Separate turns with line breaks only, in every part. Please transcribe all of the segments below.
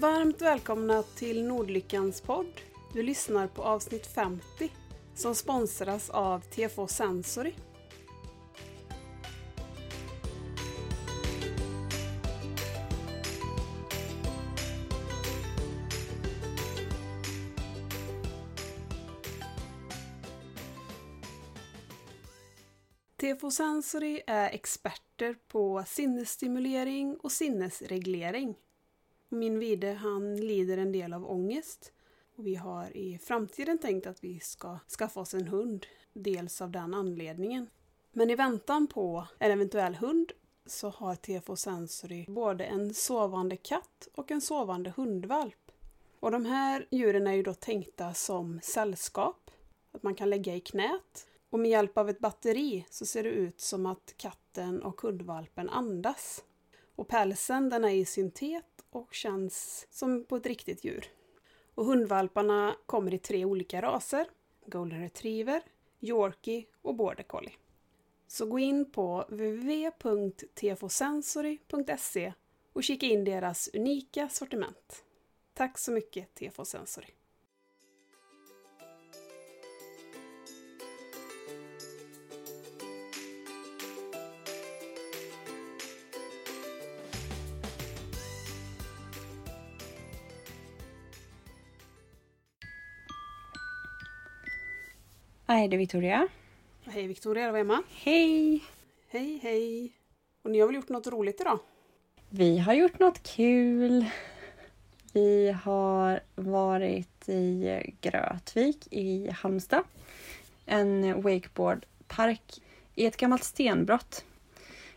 Varmt välkomna till Nordlyckans podd. Du lyssnar på avsnitt 50 som sponsras av TFO Sensory. TFO Sensory är experter på sinnesstimulering och sinnesreglering. Min vide han lider en del av ångest. Och vi har i framtiden tänkt att vi ska skaffa oss en hund, dels av den anledningen. Men i väntan på en eventuell hund så har TFO Sensory både en sovande katt och en sovande hundvalp. Och de här djuren är ju då tänkta som sällskap. Att man kan lägga i knät. Och med hjälp av ett batteri så ser det ut som att katten och hundvalpen andas. Och pälsen den är i syntet och känns som på ett riktigt djur. Och hundvalparna kommer i tre olika raser. Golden retriever, Yorkie och border collie. Så gå in på www.tfosensory.se och kika in deras unika sortiment. Tack så mycket TFO Sensory!
Hej, det är Victoria.
Hej Victoria, det var Emma.
Hej!
Hej hej! Och ni har väl gjort något roligt idag?
Vi har gjort något kul. Vi har varit i Grötvik i Halmstad. En wakeboardpark i ett gammalt stenbrott.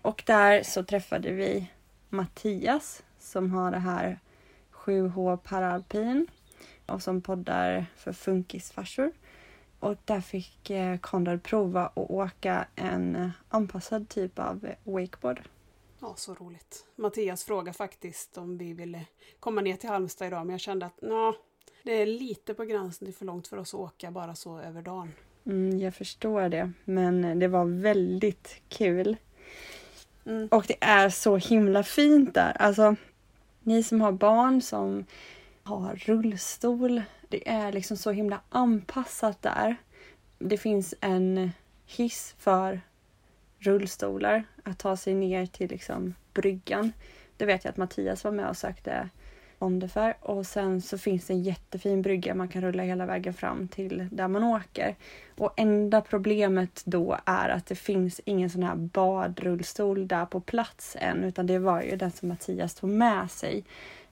Och där så träffade vi Mattias som har det här 7H Paralpin och som poddar för funkisfarsor. Och där fick eh, Konrad prova att åka en eh, anpassad typ av wakeboard.
Ja, så roligt. Mattias frågade faktiskt om vi ville komma ner till Halmstad idag, men jag kände att nå, det är lite på gränsen till för långt för oss att åka bara så över dagen.
Mm, jag förstår det, men det var väldigt kul. Mm. Och det är så himla fint där. Alltså, ni som har barn som har rullstol det är liksom så himla anpassat där. Det finns en hiss för rullstolar att ta sig ner till liksom bryggan. Det vet jag att Mattias var med och sökte fonder för. Och sen så finns det en jättefin brygga man kan rulla hela vägen fram till där man åker. Och enda problemet då är att det finns ingen sån här badrullstol där på plats än utan det var ju den som Mattias tog med sig.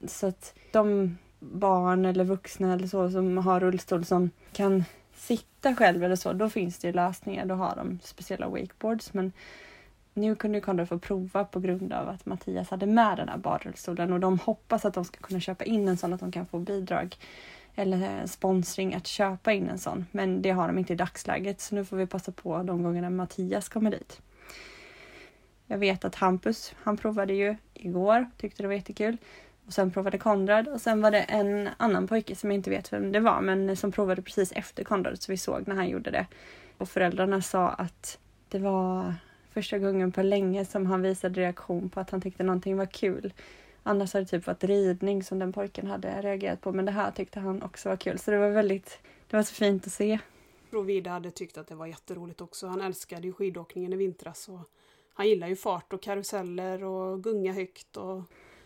Så att de barn eller vuxna eller så som har rullstol som kan sitta själv eller så, då finns det ju lösningar. Då har de speciella wakeboards. Men nu kunde Konrad få prova på grund av att Mattias hade med den här badrullstolen och de hoppas att de ska kunna köpa in en sån att de kan få bidrag eller eh, sponsring att köpa in en sån. Men det har de inte i dagsläget så nu får vi passa på de gångerna Mattias kommer dit. Jag vet att Hampus, han provade ju igår, tyckte det var jättekul. Och sen provade Konrad och sen var det en annan pojke som jag inte vet vem det var men som provade precis efter Konrad så vi såg när han gjorde det. Och föräldrarna sa att det var första gången på länge som han visade reaktion på att han tyckte någonting var kul. Annars hade det typ varit ridning som den pojken hade reagerat på men det här tyckte han också var kul så det var väldigt, det var så fint att se.
Rovida hade tyckt att det var jätteroligt också. Han älskade ju skidåkningen i vintras och han gillar ju fart och karuseller och gunga högt och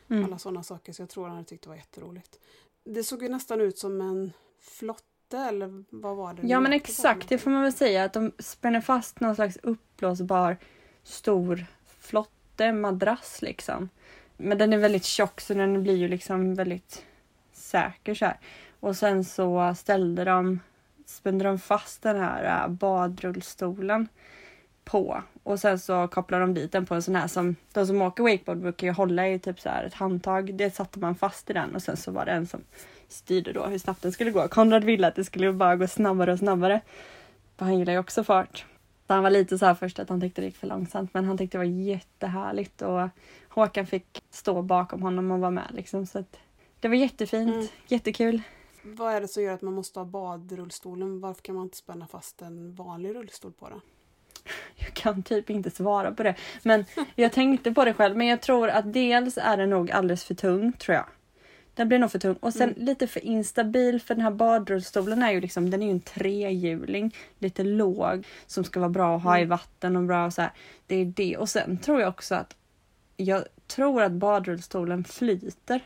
Mm. Alla sådana saker. Så jag tror han hade tyckt det var jätteroligt. Det såg ju nästan ut som en flotte eller vad var det?
Ja men exakt, det får man väl säga. Att de spänner fast någon slags uppblåsbar stor flotte, madrass liksom. Men den är väldigt tjock så den blir ju liksom väldigt säker så här. Och sen så ställde de, spände de fast den här äh, badrullstolen på och sen så kopplar de dit den på en sån här som de som åker wakeboard brukar ju hålla i typ så här ett handtag. Det satte man fast i den och sen så var det en som styrde då hur snabbt den skulle gå. Konrad ville att det skulle bara gå snabbare och snabbare. För han gillar ju också fart. Så han var lite så här först att han tyckte det gick för långsamt men han tyckte det var jättehärligt och Håkan fick stå bakom honom och vara med liksom så att det var jättefint, mm. jättekul.
Vad är det som gör att man måste ha badrullstolen? Varför kan man inte spänna fast en vanlig rullstol på den?
Jag kan typ inte svara på det. Men jag tänkte på det själv. Men jag tror att dels är den nog alldeles för tung tror jag. Den blir nog för tung. Och sen mm. lite för instabil för den här badrullstolen är ju liksom, den är ju en trehjuling. Lite låg som ska vara bra att ha mm. i vatten och bra och så här. Det är det. Och sen tror jag också att jag tror att badrullstolen flyter.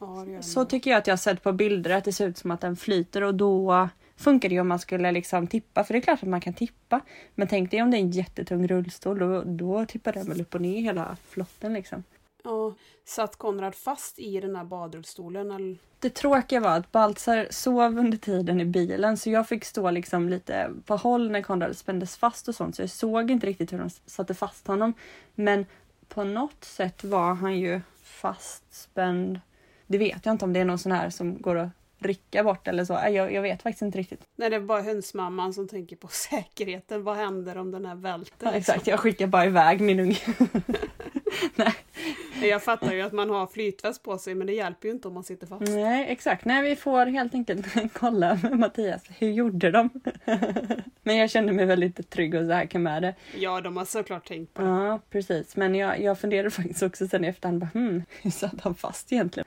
Ja,
så tycker jag att jag har sett på bilder att det ser ut som att den flyter och då funkar det ju om man skulle liksom tippa, för det är klart att man kan tippa. Men tänk dig om det är en jättetung rullstol, då, då tippar den väl upp och ner hela flotten liksom.
Ja, satt Konrad fast i den här badrullstolen? Eller?
Det tråkiga var att Baltzar sov under tiden i bilen så jag fick stå liksom lite på håll när Konrad spändes fast och sånt så jag såg inte riktigt hur de satte fast honom. Men på något sätt var han ju fastspänd. Det vet jag inte om det är någon sån här som går att rycka bort eller så. Jag, jag vet faktiskt inte riktigt.
Nej, det är bara hönsmamman som tänker på säkerheten. Vad händer om den här välter?
Ja, exakt, jag skickar bara iväg min unge.
Nej. Jag fattar ju att man har flytväst på sig men det hjälper ju inte om man sitter fast.
Nej exakt, nej vi får helt enkelt kolla med Mattias, hur gjorde de? men jag kände mig väldigt trygg och säker med det.
Ja, de har såklart tänkt på det.
Ja, precis. Men jag, jag funderade faktiskt också sen i efterhand, bara, hmm, hur satt han fast egentligen?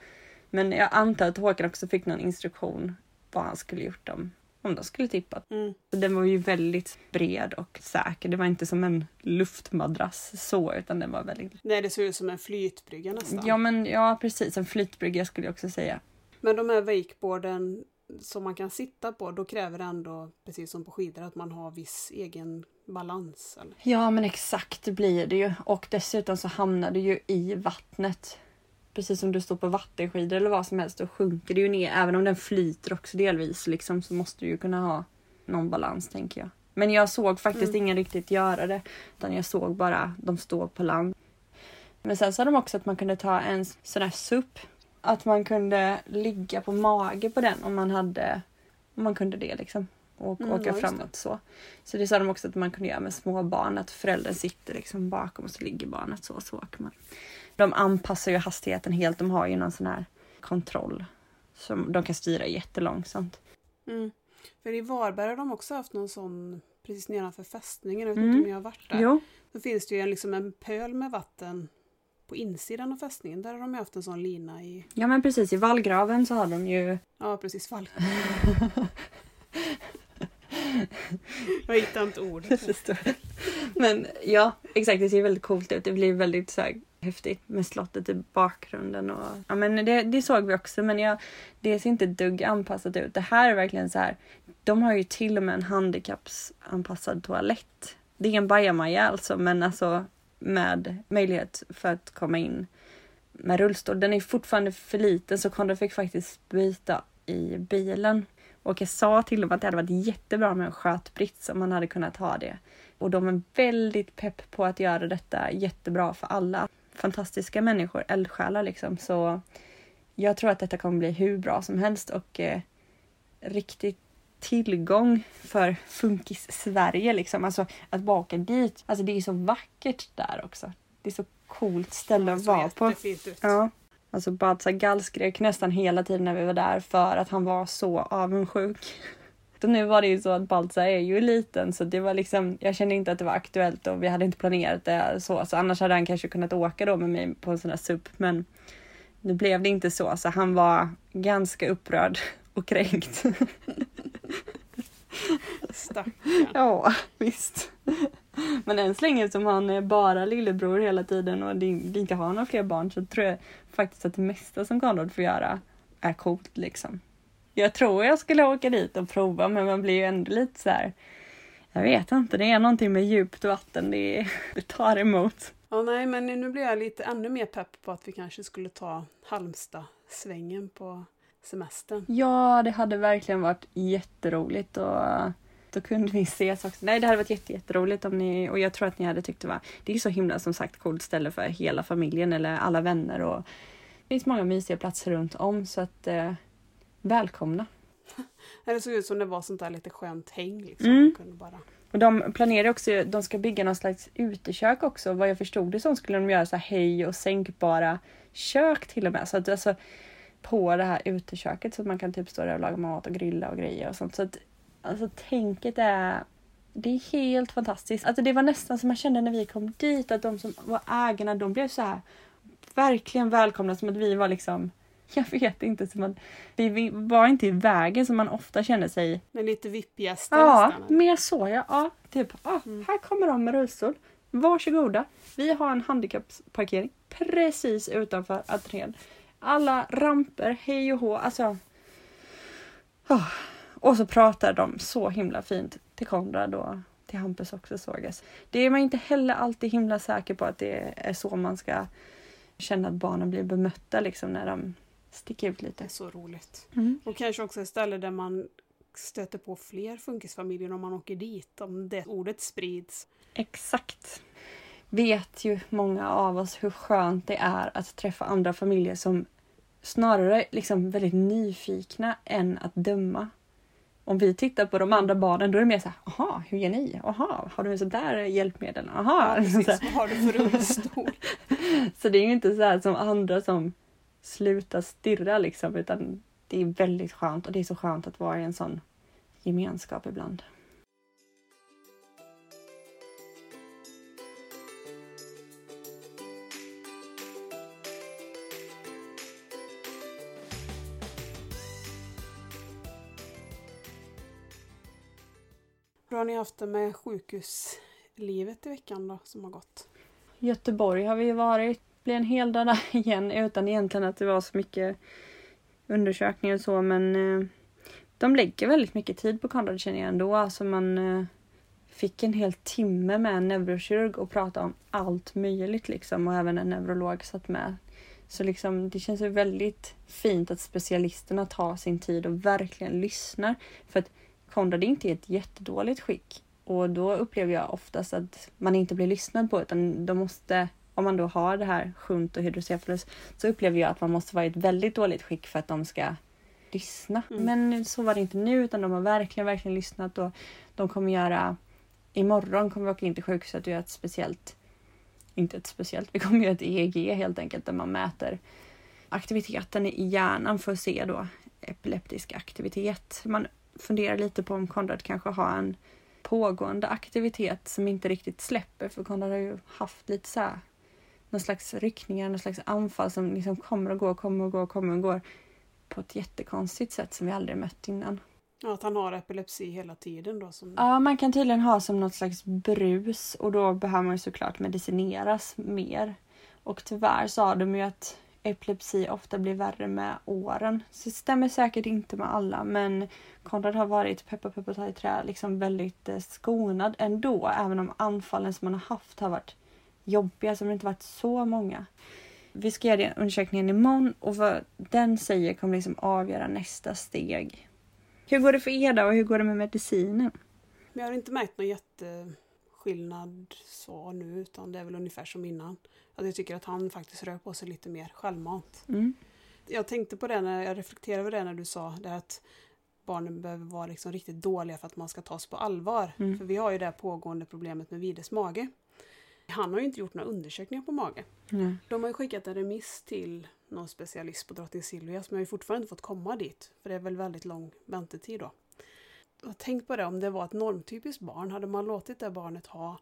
Men jag antar att Håkan också fick någon instruktion vad han skulle gjort om, om de skulle tippat.
Mm.
Den var ju väldigt bred och säker. Det var inte som en luftmadrass så, utan den var väldigt...
Nej, det såg ut som en flytbrygga nästan.
Ja, men ja, precis. En flytbrygga skulle jag också säga.
Men de här wakeboarden som man kan sitta på, då kräver det ändå, precis som på skidor, att man har viss egen balans? Eller?
Ja, men exakt blir det ju. Och dessutom så hamnar du ju i vattnet precis som du står på vattenskidor eller vad som helst, då sjunker det ju ner. Även om den flyter också delvis liksom, så måste du ju kunna ha någon balans tänker jag. Men jag såg faktiskt mm. ingen riktigt göra det. Utan jag såg bara de stå på land. Men sen sa de också att man kunde ta en sån här SUP. Att man kunde ligga på mage på den om man hade om man kunde det liksom. Och mm, åka framåt så. Så det sa de också att man kunde göra med små barn. Att föräldern sitter liksom bakom och så ligger barnet så. Så åker man. De anpassar ju hastigheten helt. De har ju någon sån här kontroll. Som de kan styra jättelångsamt.
Mm. För i Varberg har de också haft någon sån precis nedanför fästningen. Jag vet mm. inte om ni har varit där.
Jo.
Då finns det ju en, liksom en pöl med vatten på insidan av fästningen. Där har de ju haft en sån lina i...
Ja men precis, i vallgraven så har de ju...
Ja precis, vall. jag hittar inte ordet.
men ja, exakt det ser väldigt coolt ut. Det blir väldigt så här, häftigt med slottet i bakgrunden. Och, ja, men det, det såg vi också men jag, det ser inte ett dugg anpassat ut. Det här är verkligen så här. De har ju till och med en handikappsanpassad toalett. Det är en bajamaja alltså men alltså med möjlighet för att komma in med rullstol. Den är fortfarande för liten så Konrad fick faktiskt byta i bilen. Och jag sa till dem att det hade varit jättebra med en skötbrits om man hade kunnat ha det. Och de är väldigt pepp på att göra detta jättebra för alla fantastiska människor, eldsjälar liksom. Så jag tror att detta kommer bli hur bra som helst och eh, riktigt tillgång för Funkis-Sverige liksom. Alltså att bara åka dit. Alltså det är så vackert där också. Det är så coolt ställe att vara på. Ja. Alltså Badsa gallskrek nästan hela tiden när vi var där för att han var så avundsjuk. Och nu var det ju så att Baltzar är ju liten så det var liksom, jag kände inte att det var aktuellt och vi hade inte planerat det så. Så annars hade han kanske kunnat åka då med mig på en sån här SUP. Men nu blev det inte så, så han var ganska upprörd och kränkt.
Stackarn.
Ja, visst. Men än så länge som han är bara lillebror hela tiden och vi inte har några fler barn så tror jag faktiskt att det mesta som Konrad får göra är coolt liksom. Jag tror jag skulle åka dit och prova men man blir ju ändå lite så här. Jag vet inte, det är någonting med djupt vatten, det, det tar emot.
Ja, nej, men nu blir jag lite ännu mer pepp på att vi kanske skulle ta Halmstad-svängen på semestern.
Ja, det hade verkligen varit jätteroligt och då kunde vi ses också. Nej, det hade varit jätte, jätteroligt om ni och jag tror att ni hade tyckt det var. Det är så himla som sagt coolt ställe för hela familjen eller alla vänner och det finns många mysiga platser runt om så att eh, välkomna.
det såg ut som det var sånt där lite skönt häng. Liksom.
Mm. Kunde bara... Och de planerar också, de ska bygga någon slags utekök också. Vad jag förstod det så skulle de göra så här hej och sänkbara kök till och med. Så att alltså på det här uteköket så att man kan typ stå där och laga mat och grilla och grejer och sånt. Så att alltså tänket är det är helt fantastiskt. Alltså det var nästan som man kände när vi kom dit att de som var ägarna de blev så här verkligen välkomna som att vi var liksom jag vet inte. Så man, vi var inte i vägen som man ofta känner sig.
Med lite vippgäster
Ja, nästan. mer så ja. ja typ, ah, mm. här kommer de med rullstol. Varsågoda. Vi har en handikappparkering precis utanför entrén. Alla ramper, hej och hå. Alltså. Oh. Och så pratar de så himla fint till Konrad och till Hampus också sågas. Det är man inte heller alltid himla säker på att det är så man ska känna att barnen blir bemötta liksom när de sticker ut lite.
Det är så roligt. Mm. Och kanske också ett ställe där man stöter på fler funkisfamiljer om man åker dit, om det ordet sprids.
Exakt. Vet ju många av oss hur skönt det är att träffa andra familjer som snarare liksom väldigt nyfikna än att döma. Om vi tittar på de andra barnen då är det mer så här, aha, hur gör ni? Aha, har du en sån där hjälpmedel? Aha.
Ja, precis, vad har du för rullstol?
så det är ju inte så här som andra som slutar stirra liksom utan det är väldigt skönt och det är så skönt att vara i en sån gemenskap ibland.
Hur har ni haft det med sjukhuslivet i veckan då som har gått?
Göteborg har vi varit. Bli en hel dag där igen utan egentligen att det var så mycket undersökningar och så men eh, de lägger väldigt mycket tid på Konrad känner jag ändå. Alltså man eh, fick en hel timme med en neurokirurg och prata om allt möjligt liksom och även en neurolog satt med. Så liksom det känns ju väldigt fint att specialisterna tar sin tid och verkligen lyssnar. För att Konrad är inte i ett jättedåligt skick. Och då upplever jag oftast att man inte blir lyssnad på utan de måste, om man då har det här shunt och hydrocephalus, så upplever jag att man måste vara i ett väldigt dåligt skick för att de ska lyssna. Mm. Men så var det inte nu utan de har verkligen, verkligen lyssnat och de kommer göra Imorgon kommer vi åka in till sjukhuset och göra ett speciellt, inte ett speciellt, vi kommer göra ett EEG helt enkelt där man mäter aktiviteten i hjärnan för att se då epileptisk aktivitet. Man funderar lite på om Konrad kanske har en pågående aktivitet som inte riktigt släpper för Konrad har ju haft lite så här någon slags ryckningar, någon slags anfall som liksom kommer och går, kommer och går, kommer och går på ett jättekonstigt sätt som vi aldrig mött innan.
Ja, att han har epilepsi hela tiden då? Som...
Ja, man kan tydligen ha som något slags brus och då behöver man såklart medicineras mer. Och tyvärr sa de ju att epilepsi ofta blir värre med åren. Så det stämmer säkert inte med alla men Konrad har varit, peppa peppa ta i trä, liksom väldigt eh, skonad ändå. Även om anfallen som man har haft har varit jobbiga, som det inte varit så många. Vi ska göra den undersökningen imorgon och vad den säger kommer liksom avgöra nästa steg. Hur går det för er då och hur går det med medicinen?
Jag har inte märkt någon jätteskillnad så nu utan det är väl ungefär som innan. Att jag tycker att han faktiskt rör på sig lite mer självmant. Mm. Jag tänkte på det när jag reflekterade över det när du sa det att barnen behöver vara liksom riktigt dåliga för att man ska tas på allvar. Mm. För vi har ju det pågående problemet med Vides mage. Han har ju inte gjort några undersökningar på mage. Mm. De har ju skickat en remiss till någon specialist på Drottning Silvias men jag har ju fortfarande inte fått komma dit. För det är väl väldigt lång väntetid då. Tänk på det om det var ett normtypiskt barn. Hade man låtit det barnet ha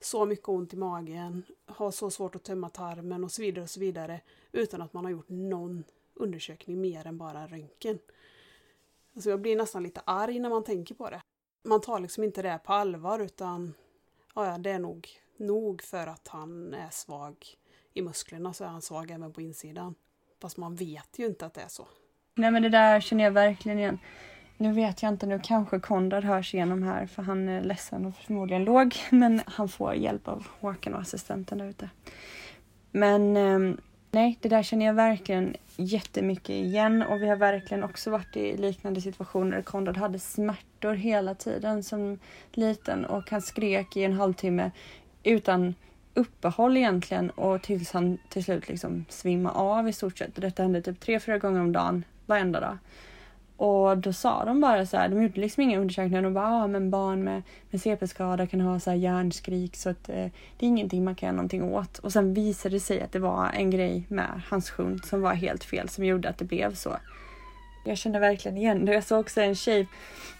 så mycket ont i magen, ha så svårt att tömma tarmen och så vidare och så vidare utan att man har gjort någon undersökning mer än bara röntgen. Alltså jag blir nästan lite arg när man tänker på det. Man tar liksom inte det på allvar utan ja, det är nog nog för att han är svag i musklerna så är han svag även på insidan. Fast man vet ju inte att det är så.
Nej men det där känner jag verkligen igen. Nu vet jag inte, nu kanske Konrad hörs igenom här för han är ledsen och förmodligen låg. Men han får hjälp av Håkan och assistenten där ute. Men ehm, nej, det där känner jag verkligen jättemycket igen och vi har verkligen också varit i liknande situationer Konrad hade smärtor hela tiden som liten och han skrek i en halvtimme utan uppehåll egentligen och tills han till slut liksom svimmade av i stort sett. Detta hände typ tre, fyra gånger om dagen varenda dag. Och då sa de bara så här, de gjorde liksom inga undersökningar. De bara, ah, men barn med, med CP-skada kan ha så här hjärnskrik så att eh, det är ingenting man kan göra någonting åt. Och sen visade det sig att det var en grej med hans sjund som var helt fel som gjorde att det blev så. Jag känner verkligen igen det. Jag såg också en tjej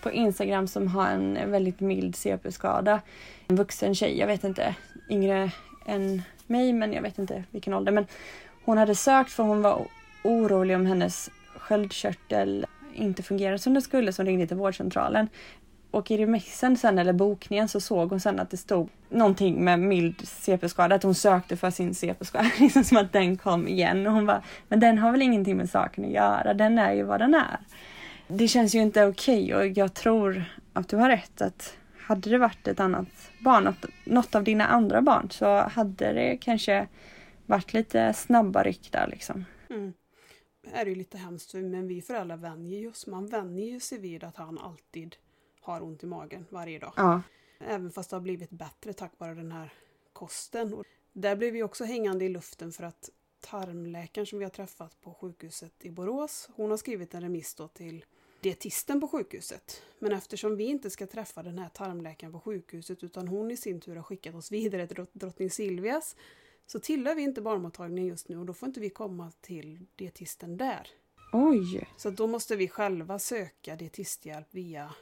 på Instagram som har en väldigt mild CP-skada. En vuxen tjej, jag vet inte, yngre än mig men jag vet inte vilken ålder. Men hon hade sökt för hon var orolig om hennes sköldkörtel inte fungerade som den skulle så hon ringde till vårdcentralen. Och i remissen sen, eller bokningen, så såg hon sen att det stod någonting med mild CP-skada, att hon sökte för sin CP-skada, liksom som att den kom igen. Och hon bara, men den har väl ingenting med saken att göra, den är ju vad den är. Det känns ju inte okej okay, och jag tror att du har rätt att hade det varit ett annat barn, något, något av dina andra barn, så hade det kanske varit lite snabba ryck där liksom.
Mm. Det är ju lite hemskt, men vi föräldrar vänjer ju oss. Man vänjer sig vid att han alltid har ont i magen varje dag.
Ja.
Även fast det har blivit bättre tack vare den här kosten. Och där blev vi också hängande i luften för att tarmläkaren som vi har träffat på sjukhuset i Borås, hon har skrivit en remiss till dietisten på sjukhuset. Men eftersom vi inte ska träffa den här tarmläkaren på sjukhuset utan hon i sin tur har skickat oss vidare till drottning Silvias så tillhör vi inte barnmottagningen just nu och då får inte vi komma till dietisten där.
Oj!
Så då måste vi själva söka dietisthjälp via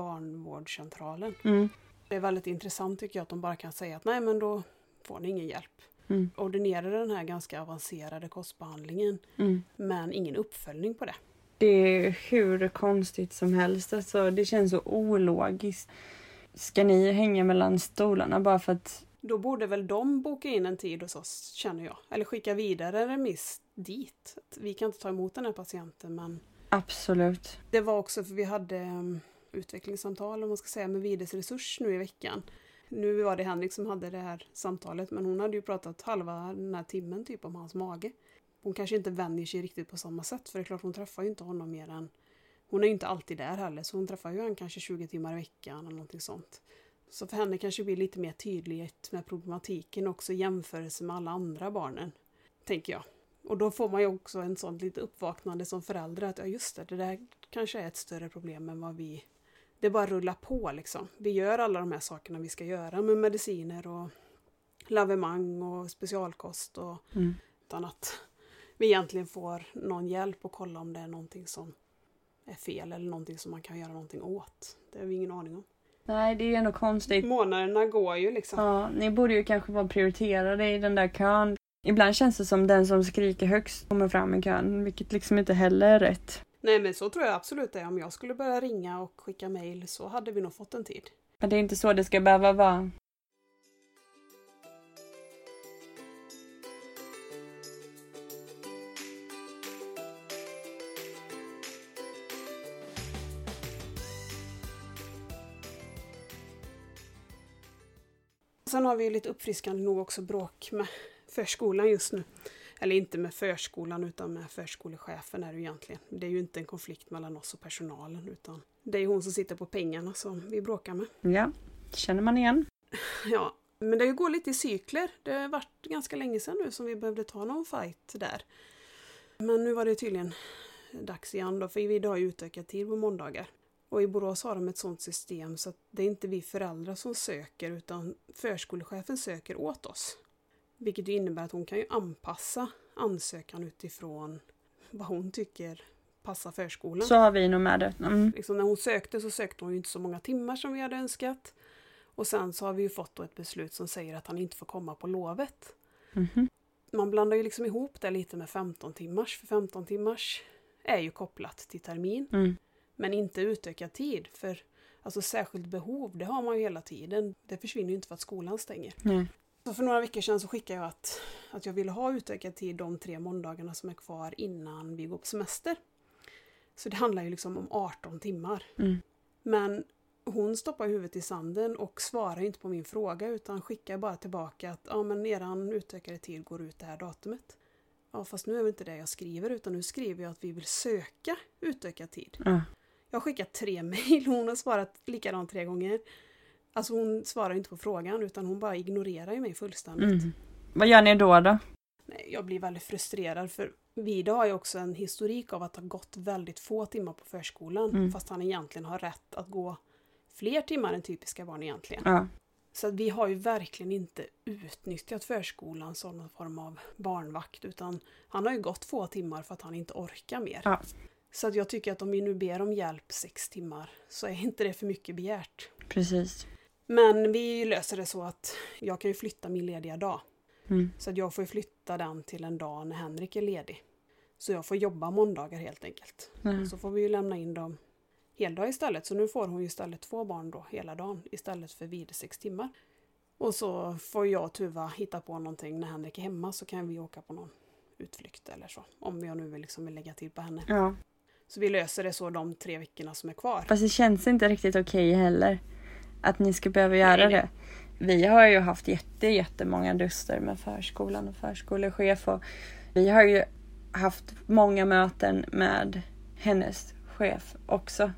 barnvårdscentralen.
Mm.
Det är väldigt intressant tycker jag att de bara kan säga att nej men då får ni ingen hjälp.
Mm.
Ordinerar den här ganska avancerade kostbehandlingen
mm.
men ingen uppföljning på det.
Det är hur konstigt som helst. Alltså, det känns så ologiskt. Ska ni hänga mellan stolarna bara för att...
Då borde väl de boka in en tid hos oss, känner jag. Eller skicka vidare remiss dit. Vi kan inte ta emot den här patienten, men...
Absolut.
Det var också för vi hade um, utvecklingssamtal, om man ska säga, med Vides Resurs nu i veckan. Nu var det Henrik som hade det här samtalet, men hon hade ju pratat halva den här timmen typ om hans mage hon kanske inte vänjer sig riktigt på samma sätt för det är klart hon träffar ju inte honom mer än hon är ju inte alltid där heller så hon träffar ju honom kanske 20 timmar i veckan eller någonting sånt. Så för henne kanske det blir lite mer tydlighet med problematiken också i jämförelse med alla andra barnen. Tänker jag. Och då får man ju också en sån lite uppvaknande som förälder att ja just det, det där kanske är ett större problem än vad vi... Det bara rullar på liksom. Vi gör alla de här sakerna vi ska göra med mediciner och lavemang och specialkost och
mm.
utan att vi egentligen får någon hjälp och kolla om det är någonting som är fel eller någonting som man kan göra någonting åt. Det har vi ingen aning om.
Nej, det är ändå konstigt.
Månaderna går ju liksom.
Ja, ni borde ju kanske vara prioriterade i den där kön. Ibland känns det som den som skriker högst kommer fram i kön, vilket liksom inte heller är rätt.
Nej, men så tror jag absolut det är. Om jag skulle börja ringa och skicka mejl så hade vi nog fått en tid.
Men det är inte så det ska behöva vara.
Sen har vi lite uppfriskande nog också bråk med förskolan just nu. Eller inte med förskolan utan med förskolechefen är det egentligen. Det är ju inte en konflikt mellan oss och personalen utan det är hon som sitter på pengarna som vi bråkar med.
Ja, känner man igen.
Ja, men det går lite i cykler. Det har varit ganska länge sedan nu som vi behövde ta någon fight där. Men nu var det tydligen dags igen då, för vi har ju utökad tid på måndagar. Och i Borås har de ett sådant system så att det är inte vi föräldrar som söker utan förskolechefen söker åt oss. Vilket innebär att hon kan ju anpassa ansökan utifrån vad hon tycker passar förskolan.
Så har vi nog med det. Mm.
Liksom när hon sökte så sökte hon ju inte så många timmar som vi hade önskat. Och sen så har vi ju fått ett beslut som säger att han inte får komma på lovet.
Mm.
Man blandar ju liksom ihop det lite med 15 timmars, för 15 timmars är ju kopplat till termin.
Mm.
Men inte utökad tid. För alltså särskilt behov, det har man ju hela tiden. Det försvinner ju inte för att skolan stänger.
Nej.
Så för några veckor sedan så skickade jag att, att jag ville ha utökad tid de tre måndagarna som är kvar innan vi går på semester. Så det handlar ju liksom om 18 timmar.
Mm.
Men hon stoppar huvudet i sanden och svarar inte på min fråga utan skickar bara tillbaka att ja men eran utökade tid går ut det här datumet. Ja fast nu är det inte det jag skriver utan nu skriver jag att vi vill söka utökad tid.
Ja.
Jag har skickat tre mejl hon har svarat likadant tre gånger. Alltså hon svarar inte på frågan utan hon bara ignorerar mig fullständigt.
Mm. Vad gör ni då då?
Jag blir väldigt frustrerad för Vida har ju också en historik av att ha gått väldigt få timmar på förskolan
Mm.
fast han egentligen har rätt att gå fler timmar än typiska barn egentligen.
Ja.
Så att vi har ju verkligen inte utnyttjat förskolan som någon form av barnvakt utan han har ju gått få timmar för att han inte orkar mer.
Ja.
Så att jag tycker att om vi nu ber om hjälp sex timmar så är inte det för mycket begärt.
Precis.
Men vi löser det så att jag kan ju flytta min lediga dag.
Mm.
Så att jag får flytta den till en dag när Henrik är ledig. Så jag får jobba måndagar helt enkelt.
Mm.
Så får vi ju lämna in dem heldag istället. Så nu får hon ju istället två barn då hela dagen istället för vid sex timmar. Och så får jag och Tuva hitta på någonting när Henrik är hemma så kan vi åka på någon utflykt eller så. Om jag nu vill, liksom lägga till på henne.
Ja.
Så vi löser det så de tre veckorna som är kvar.
Fast det känns inte riktigt okej heller. Att ni ska behöva göra det. Vi har ju haft jätte, jättemånga duster med förskolan och förskolechef. Och vi har ju haft många möten med hennes chef också.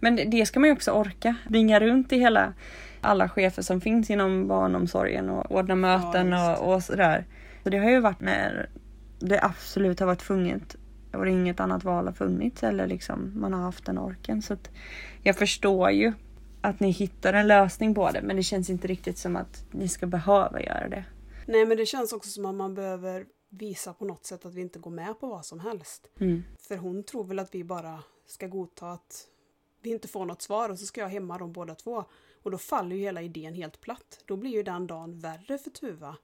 Men det- ska man ju också orka. Ringa runt till hela alla chefer som finns inom barnomsorgen och ordna möten
Ja,
och, och sådär. Så det har ju varit när det absolut har varit tvunget och inget annat val har funnits eller liksom man har haft den orken. Så jag förstår ju att ni hittar en lösning på det men det känns inte riktigt som att ni ska behöva göra det.
Nej men det känns också som att man behöver visa på något sätt att vi inte går med på vad som helst.
Mm.
För hon tror väl att vi bara ska godta att vi inte får något svar och så ska jag hemma dem båda två. Och då faller ju hela idén helt platt. Då blir ju den dagen värre för Tuva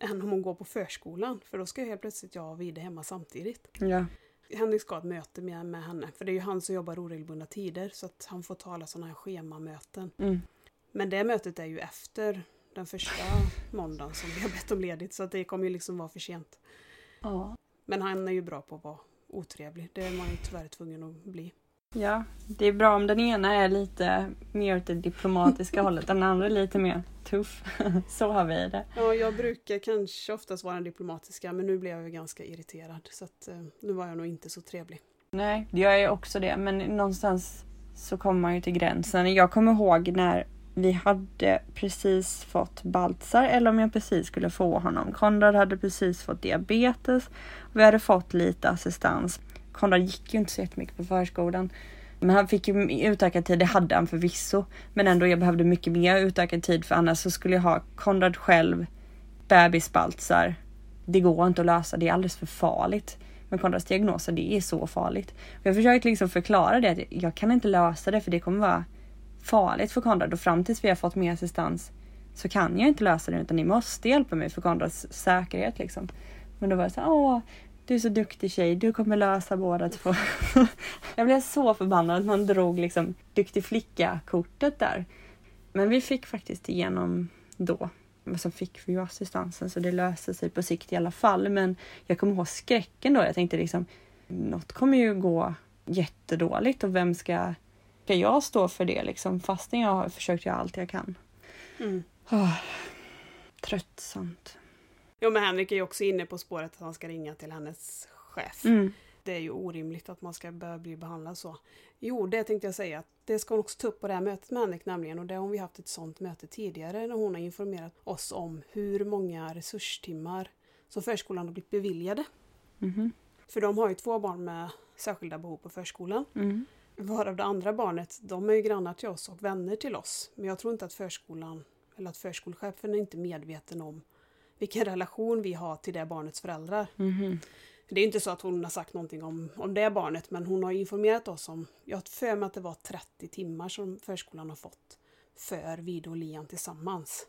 än om hon går på förskolan. För då ska ju helt plötsligt jag och Vide hemma samtidigt.
Ja.
Henrik ska ha ett möte med, med henne. För det är ju han som jobbar oregelbundna tider så att han får tala sådana här schemamöten.
Mm.
Men det mötet är ju efter den första måndagen som vi har bett om ledigt så att det kommer ju liksom vara för sent.
Ja.
Men han är ju bra på att vara otrevlig. Det är man ju tyvärr tvungen att bli.
Ja, det är bra om den ena är lite mer åt det diplomatiska hållet, den andra är lite mer tuff. Så har vi det.
Ja, jag brukar kanske oftast vara den diplomatiska men nu blev jag ju ganska irriterad så att eh, nu var jag nog inte så trevlig.
Nej, jag är också det. Men någonstans så kommer man ju till gränsen. Jag kommer ihåg när vi hade precis fått Baltzar eller om jag precis skulle få honom. Konrad hade precis fått diabetes. Och vi hade fått lite assistans. Konrad gick ju inte så jättemycket på förskolan. Men han fick ju utökad tid, det hade han förvisso. Men ändå, jag behövde mycket mer utökad tid för annars så skulle jag ha Konrad själv, bebisbaltsar. Det går inte att lösa, det är alldeles för farligt Men Konrads diagnoser, det är så farligt. Och jag försökte liksom förklara det, att jag kan inte lösa det för det kommer vara farligt för Konrad och fram tills vi har fått mer assistans så kan jag inte lösa det utan ni måste hjälpa mig för Konrads säkerhet liksom. Men då var det så här, åh, du är så duktig tjej, du kommer lösa båda två. jag blev så förbannad att man drog liksom duktig flicka-kortet där. Men vi fick faktiskt igenom då. Men så fick vi ju assistansen så det löste sig på sikt i alla fall. Men jag kommer ihåg skräcken då. Jag tänkte liksom, något kommer ju gå jättedåligt och vem ska, ska jag stå för det liksom? Fastän jag har försökt göra allt jag kan.
Mm.
Oh, tröttsamt.
Jo men Henrik är ju också inne på spåret att han ska ringa till hennes chef.
Mm.
Det är ju orimligt att man ska behöva bli behandlad så. Jo, det tänkte jag säga. Det ska hon också ta upp på det här mötet med Henrik nämligen. Och det har vi haft ett sånt möte tidigare när hon har informerat oss om hur många resurstimmar som förskolan har blivit beviljade.
Mhm.
För de har ju två barn med särskilda behov på förskolan.
Mm.
Varav det andra barnet, de är ju grannar till oss och vänner till oss. Men jag tror inte att förskolan, eller att förskolechefen är inte medveten om vilken relation vi har till det barnets föräldrar.
Mhm.
Det är inte så att hon har sagt någonting om, om det barnet, men hon har informerat oss om, jag har för mig att det var 30 timmar som förskolan har fått för Vide och Lian tillsammans.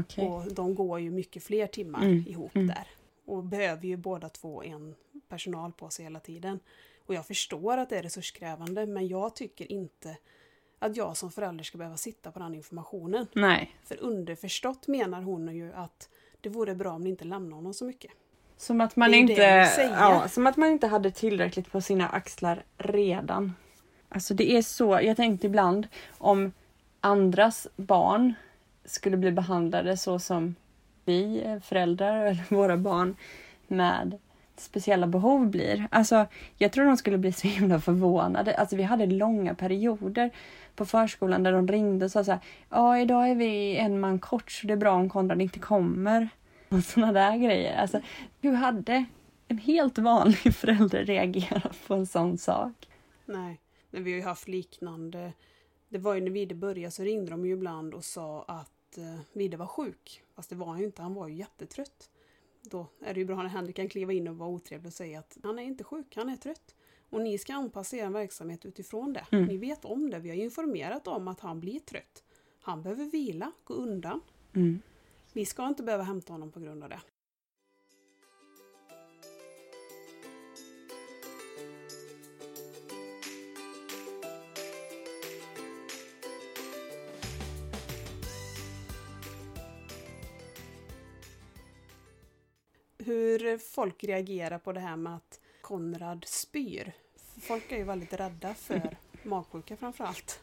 Okej.
Och de går ju mycket fler timmar
Mm,
ihop
mm.
där. Och behöver ju båda två en personal på sig hela tiden. Och jag förstår att det är resurskrävande, men jag tycker inte att jag som förälder ska behöva sitta på den informationen.
Nej.
För underförstått menar hon ju att det vore bra om ni inte lämnar honom så mycket.
Som att man inte, ja, som att man inte hade tillräckligt på sina axlar redan. Alltså det är så, jag tänkte ibland om andras barn skulle bli behandlade så som vi eh, föräldrar eller våra barn med speciella behov blir. Alltså jag tror de skulle bli så himla förvånade. Alltså vi hade långa perioder på förskolan där de ringde och sa så här, ja idag är vi en man kort så det är bra om Konrad inte kommer. Och sådana där grejer. Alltså, hur hade en helt vanlig förälder reagerat på en sån sak?
Nej, men vi har ju haft liknande. Det var ju när Vide började så ringde de ju ibland och sa att eh, Vide var sjuk. Fast det var han ju inte, han var ju jättetrött. Då är det ju bra när Henrik kan kliva in och vara otrevlig och säga att han är inte sjuk, han är trött. Och ni ska anpassa er verksamhet utifrån det.
Mm.
Ni vet om det, vi har informerat om att han blir trött. Han behöver vila, gå undan.
Mm.
Vi ska inte behöva hämta honom på grund av det. Hur folk reagerar på det här med att Konrad spyr. Folk är ju väldigt rädda för magsjuka framförallt.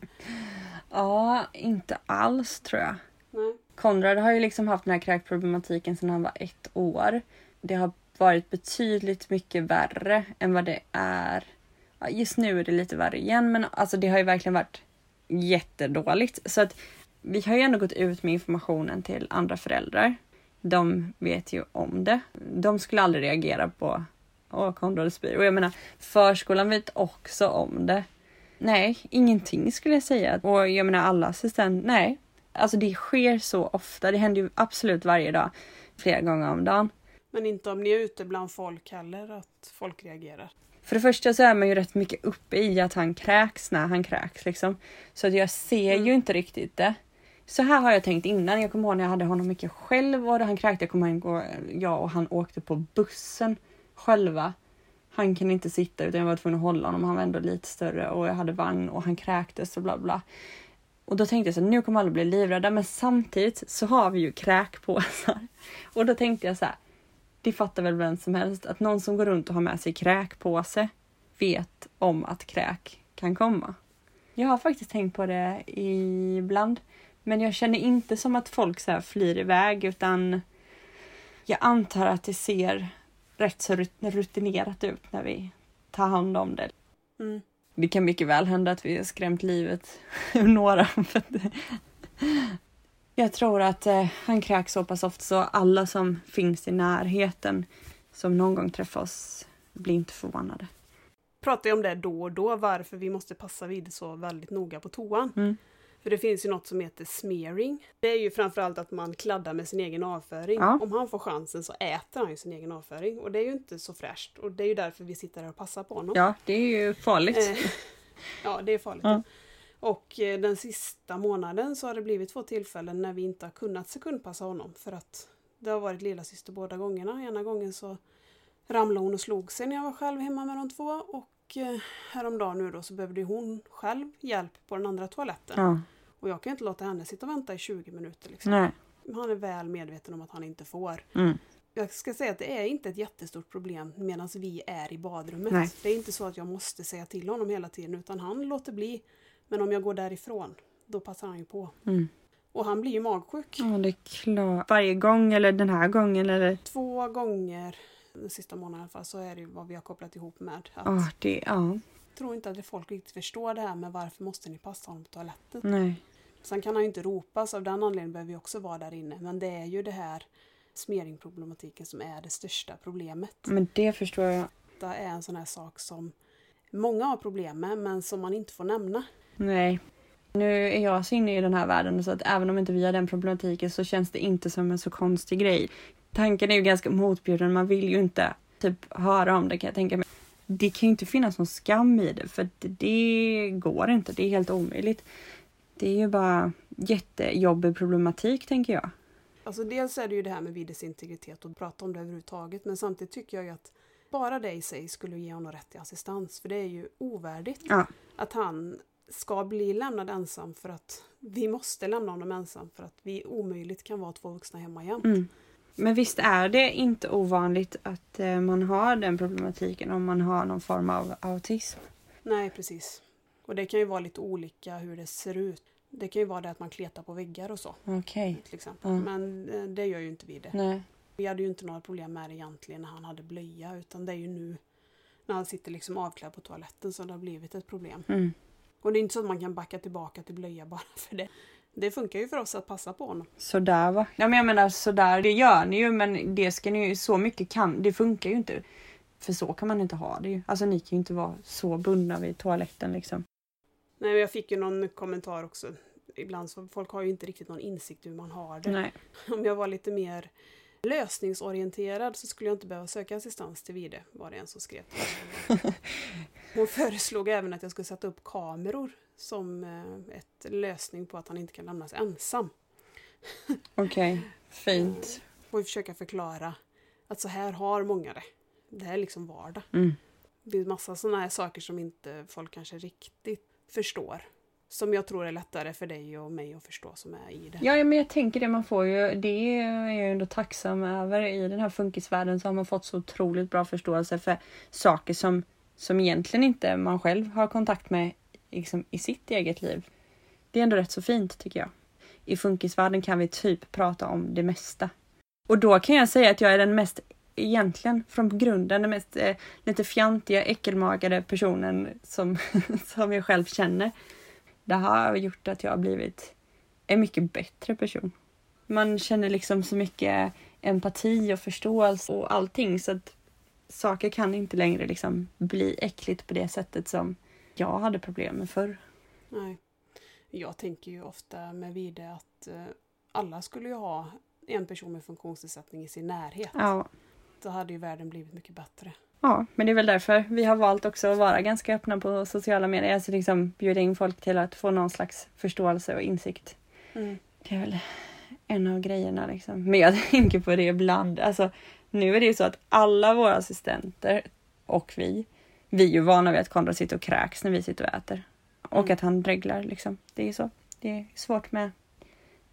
Ja, inte alls tror jag.
Nej.
Konrad har ju liksom haft den här kräkproblematiken sedan han var ett år. Det har varit betydligt mycket värre än vad det är. Ja, just nu är det lite värre igen, men alltså det har ju verkligen varit jättedåligt. Så att vi har ju ändå gått ut med informationen till andra föräldrar. De vet ju om det. De skulle aldrig reagera på Åh, Konrad spyr. Och jag menar, förskolan vet också om det. Nej, ingenting skulle jag säga. Och jag menar alla assistent, nej. Alltså det sker så ofta. Det händer ju absolut varje dag. Flera gånger om dagen.
Men inte om ni är ute bland folk heller, att folk reagerar.
För det första så är man ju rätt mycket uppe i att han kräks när han kräks liksom. Så att jag ser
Mm.
ju inte riktigt det. Så här har jag tänkt innan. Jag kommer ihåg när jag hade honom mycket själv och han kräkte. Jag kommer ihåg jag och han åkte på bussen själva. Han kunde inte sitta utan jag var tvungen att hålla honom. Han var ändå lite större och jag hade vagn och han kräktes och bla bla. Och då tänkte jag så här, nu kommer alla bli livrädda men samtidigt så har vi ju kräkpåsar. Och då tänkte jag så här, det fattar väl vem som helst att någon som går runt och har med sig kräkpåse vet om att kräk kan komma. Jag har faktiskt tänkt på det ibland. Men jag känner inte som att folk så här flyr iväg utan jag antar att det ser rätt så rut- rutinerat ut när vi tar hand om det.
Mm.
Det kan mycket väl hända att vi har skrämt livet ur några. jag tror att eh, han kräks så pass ofta så alla som finns i närheten som någon gång träffar oss blir inte förvånade.
Pratar ju om det då och då, varför vi måste passa vid så väldigt noga på toan.
Mm.
För det finns ju något som heter smearing. Det är ju framförallt att man kladdar med sin egen avföring.
Ja.
Om han får chansen så äter han ju sin egen avföring. Och det är ju inte så fräscht. Och det är ju därför vi sitter här och passar på honom.
Ja, det är ju farligt.
Eh, ja, det är farligt.
Ja.
Och eh, den sista månaden så har det blivit två tillfällen när vi inte har kunnat sekundpassa honom. För att det har varit lilla syster båda gångerna. Ena gången så ramlade hon och slog sig när jag var själv hemma med de två. Och eh, häromdagen nu då så behövde hon själv hjälp på den andra toaletten.
Ja,
Och jag kan inte låta henne sitta och vänta i 20 minuter. Liksom.
nej.
Han är väl medveten om att han inte får.
Mm.
Jag ska säga att det är inte ett jättestort problem medan vi är i badrummet.
Nej.
Det är inte så att jag måste säga till honom hela tiden utan han låter bli. Men om jag går därifrån, då passar han ju på.
Mm.
Och han blir ju magsjuk.
Ja, det är klart. Varje gång eller den här gången eller?
Två gånger den sista månaden i alla fall så är det ju vad vi har kopplat ihop med. Att
Ja, det, ja,
Jag tror inte att folk riktigt förstår det här med varför måste ni passa honom på toaletten.
nej.
Sen kan han ju inte ropa så av den anledningen behöver vi också vara där inne. Men det är ju det här smeringproblematiken som är det största problemet.
Men det förstår jag.
Det är en sån här sak som många har problem med men som man inte får nämna.
Nej. Nu är jag så inne i den här världen så att även om inte vi har den problematiken så känns det inte som en så konstig grej. Tanken är ju ganska motbjuden. Man vill ju inte typ höra om det kan jag tänka mig. Det kan ju inte finnas någon skam i det för det, det går inte. Det är helt omöjligt. Det är ju bara jättejobbig problematik tänker jag.
Alltså dels är det ju det här med Vides integritet och prata om det överhuvudtaget men samtidigt tycker jag ju att bara det i sig skulle ge honom rätt till assistans för det är ju ovärdigt
Ja.
att han ska bli lämnad ensam för att vi måste lämna honom ensam för att vi omöjligt kan vara två vuxna hemma jämt.
Mm. Men visst är det inte ovanligt att eh, man har den problematiken om man har någon form av autism?
Nej, precis. Och det kan ju vara lite olika hur det ser ut. Det kan ju vara det att man kletar på väggar och så till exempel.
Ja.
Men eh, det gör ju inte vi det.
Nej.
Vi hade ju inte några problem med det egentligen när han hade blöja utan det är ju nu när han sitter liksom avklädd på toaletten som det har blivit ett problem.
Mm.
Och det är inte så att man kan backa tillbaka till blöja bara för det. Det funkar ju för oss att passa på honom.
Sådär va? Ja men jag menar sådär, det gör ni ju men det ska ni ju, så mycket kan, det funkar ju inte. För så kan man inte ha det ju. Alltså ni kan ju inte vara så bundna vid toaletten liksom.
Nej, men jag fick ju någon kommentar också. Ibland så folk har ju inte riktigt någon insikt hur man har det.
Nej.
Om jag var lite mer lösningsorienterad så skulle jag inte behöva söka assistans till Vide, var det en som skrev. Hon föreslog även att jag skulle sätta upp kameror som eh, ett lösning på att han inte kan lämnas ensam.
Okej, fint.
Och försöka förklara att så här har många det. Det här är liksom vardag.
Mm.
Det är massa sådana här saker som inte folk kanske riktigt förstår. Som jag tror är lättare för dig och mig att förstå som är i det.
Ja, men jag tänker det. Man får ju, det är jag ändå tacksam över. I den här funkisvärlden så har man fått så otroligt bra förståelse för saker som, som egentligen inte man själv har kontakt med liksom, i sitt eget liv. Det är ändå rätt så fint tycker jag. I funkisvärlden kan vi typ prata om det mesta. Och då kan jag säga att jag är den mest egentligen från grunden den mest eh, lite fjantiga, äckelmagade personen som, som jag själv känner. Det har gjort att jag har blivit en mycket bättre person. Man känner liksom så mycket empati och förståelse och allting så att saker kan inte längre liksom bli äckligt på det sättet som jag hade problem med förr.
Nej. Jag tänker ju ofta med Vide att eh, alla skulle ju ha en person med funktionsnedsättning i sin närhet.
Ja.
Då hade ju världen blivit mycket bättre.
Ja, men det är väl därför vi har valt också att vara ganska öppna på sociala medier. Alltså liksom bjuda in folk till att få någon slags förståelse och insikt.
Mm.
Det är väl en av grejerna liksom. Men jag tänker på det ibland. Alltså, nu är det ju så att alla våra assistenter och vi, vi är ju vana vid att Konrad sitter och kräks när vi sitter och äter. Och
Mm.
att han dreglar liksom. Det är så. Det är svårt med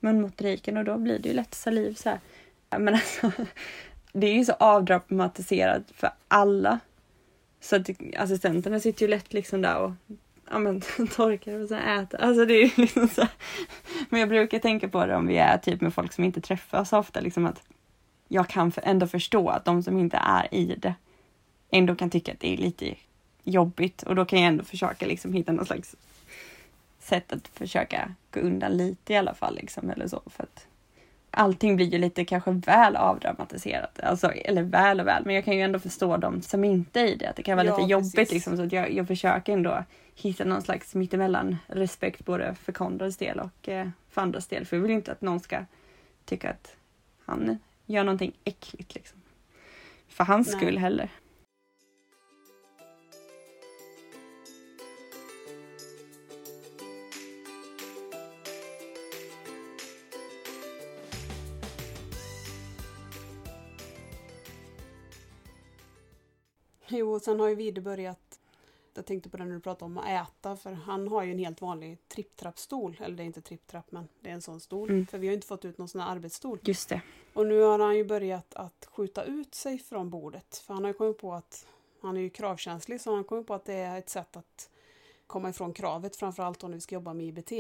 munmotoriken och då blir det ju lätt saliv så här. Men alltså, det är ju så avdramatiserat för alla. Så att assistenterna sitter ju lätt liksom där och ja, men, torkar och sen äter. Alltså det är ju liksom så här. Men jag brukar tänka på det om vi är typ med folk som inte träffas ofta. Liksom att jag kan ändå förstå att de som inte är i det ändå kan tycka att det är lite jobbigt och då kan jag ändå försöka liksom hitta någon slags sätt att försöka gå undan lite i alla fall. Liksom, eller så, för att allting blir ju lite kanske väl avdramatiserat. Alltså, eller väl och väl, men jag kan ju ändå förstå dem som inte är i det. Att det kan vara
Ja,
lite jobbigt
precis.
liksom. Så att jag, jag försöker ändå hitta någon slags mittemellan respekt både för Konrads del och eh, för andras del. För jag vill inte att någon ska tycka att han gör någonting äckligt liksom. För hans
Nej.
skull heller.
Jo, och sen har ju Vide börjat jag tänkte på det när du pratade om att äta, för han har ju en helt vanlig tripptrappstol. Eller det är inte tripptrapp, men det är en sån stol.
Mm.
För vi har inte fått ut någon sån här arbetsstol.
Just det.
Och nu har han ju börjat att skjuta ut sig från bordet. För han har ju kommit på att han är ju kravkänslig, så han har kommit på att det är ett sätt att komma ifrån kravet, framförallt om vi ska jobba med IBT.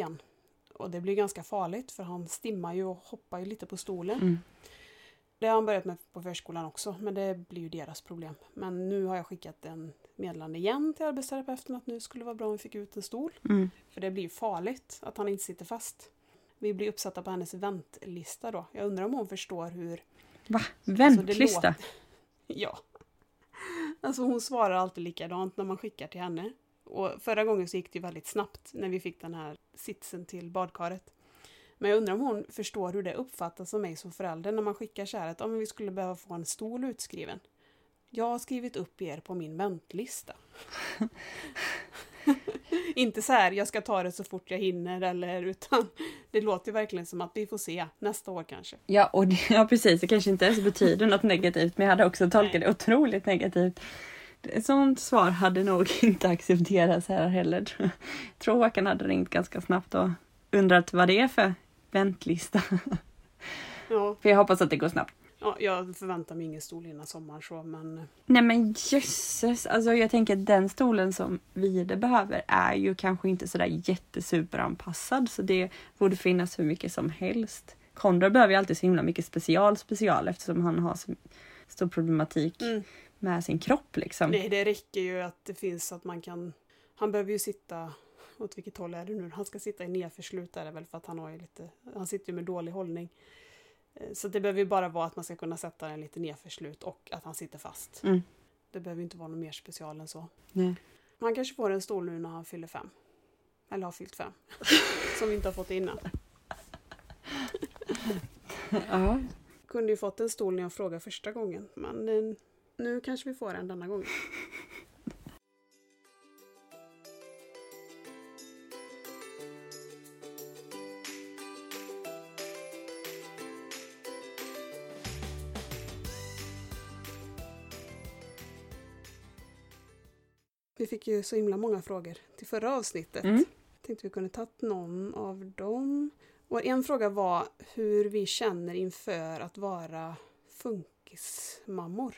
Och det blir ganska farligt, för han stimmar ju och hoppar ju lite på stolen.
Mm.
Det har han börjat med på förskolan också, men det blir ju deras problem. Men nu har jag skickat en meddelande igen till arbetsterapeuten att nu skulle det vara bra om vi fick ut en stol.
Mm.
För det blir ju farligt att han inte sitter fast. Vi blir uppsatta på hennes väntlista då. Jag undrar om hon förstår hur...
Va?
Alltså,
Väntlista?
låter- Ja. Alltså hon svarar alltid likadant när man skickar till henne. Och förra gången så gick det ju väldigt snabbt när vi fick den här sitsen till badkaret. Men jag undrar om hon förstår hur det uppfattas av mig som förälder när man skickar så här att om vi skulle behöva få en stol utskriven. Jag har skrivit upp er på min väntlista. Inte så här, jag ska ta det så fort jag hinner eller utan det låter verkligen som att vi får se nästa år kanske.
Ja, och det, ja precis, det kanske inte ens betyder något negativt men jag hade också tolkat det otroligt negativt. Ett sånt svar hade nog inte accepterats här heller. Jag tror Håkan hade ringt ganska snabbt och undrat vad det är för väntlista.
Ja,
För jag hoppas att det går snabbt.
ja jag förväntar mig ingen stol innan sommaren så men
Nej men jösses, alltså jag tänker att den stolen som Vide behöver är ju kanske inte sådär jättesuperanpassad så det borde finnas hur mycket som helst. Konrad behöver ju alltid så himla mycket special special eftersom han har så stor problematik
mm,
med sin kropp liksom.
det, det räcker ju att det finns att man kan... Han behöver ju sitta... Åt vilket håll är det nu? Han ska sitta i nedförslut är det väl för att han har ju lite... Han sitter ju med dålig hållning. Eh, Så det behöver ju bara vara att man ska kunna sätta den lite nedförslut och att han sitter fast.
Mm.
Det behöver inte vara något mer special än så.
Nej.
Han kanske får en stol nu när han fyller fem. Eller har fyllt fem. Som vi inte har fått innan.
Ja.
Kunde ju fått en stol när jag frågade första gången. Men eh, nu kanske vi får en denna gången. Vi fick ju så himla många frågor till förra avsnittet.
Mm.
Tänkte vi kunde tagit någon av dem. Och en fråga var hur vi känner inför att vara funkismammor.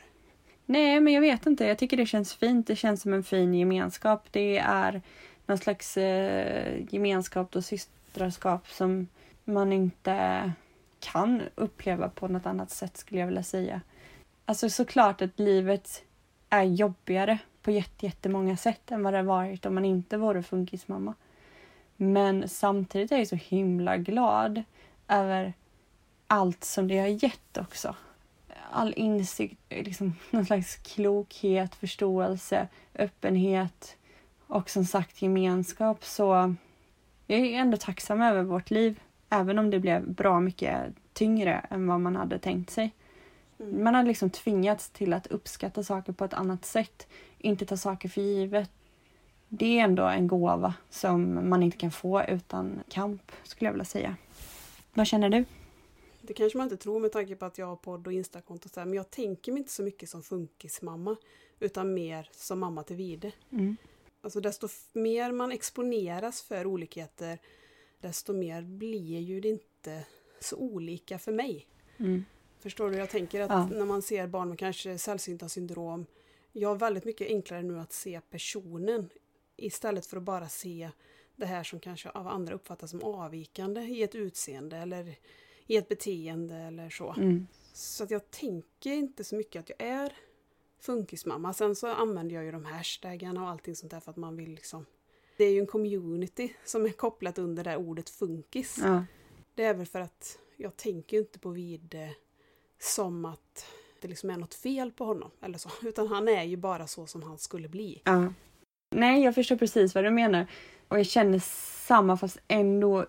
Nej, men jag vet inte. Jag tycker det känns fint. Det känns som en fin gemenskap. Det är någon slags eh, gemenskap och systraskap som man inte kan uppleva på något annat sätt skulle jag vilja säga. Alltså såklart att livet är jobbigare på jättemånga sätt än vad det varit om man inte vore funkismamma. Men samtidigt är jag så himla glad över allt som det har gett också. All insikt, liksom, någon slags klokhet, förståelse, öppenhet och som sagt gemenskap. Så jag är ändå tacksam över vårt liv. Även om det blev bra mycket tyngre än vad man hade tänkt sig. Mm. Man har liksom tvingats till att uppskatta saker på ett annat sätt. Inte ta saker för givet. Det är ändå en gåva som man inte kan få utan kamp, skulle jag vilja säga. Vad känner du?
Det kanske man inte tror med tanke på att jag har podd och instakonto och så här, men jag tänker mig inte så mycket som funkismamma utan mer som mamma till Vide. Mm. Alltså desto mer man exponeras för olikheter desto mer blir ju det inte så olika för mig. Mm. Förstår du? Jag tänker att ja. när man ser barn med kanske sällsynta syndrom jag har väldigt mycket enklare nu att se personen istället för att bara se det här som kanske av andra uppfattas som avvikande i ett utseende eller i ett beteende eller så. Mm. Så att jag tänker inte så mycket att jag är funkismamma. Sen så använder jag ju de hashtaggarna och allting sånt där för att man vill liksom Det är ju en community som är kopplat under det ordet funkis. Ja. Det är väl för att jag tänker inte på vid som att det liksom är något fel på honom eller så. Utan han är ju bara så som han skulle bli.
Ja. Nej, jag förstår precis vad du menar. Och jag känner samma fast ändå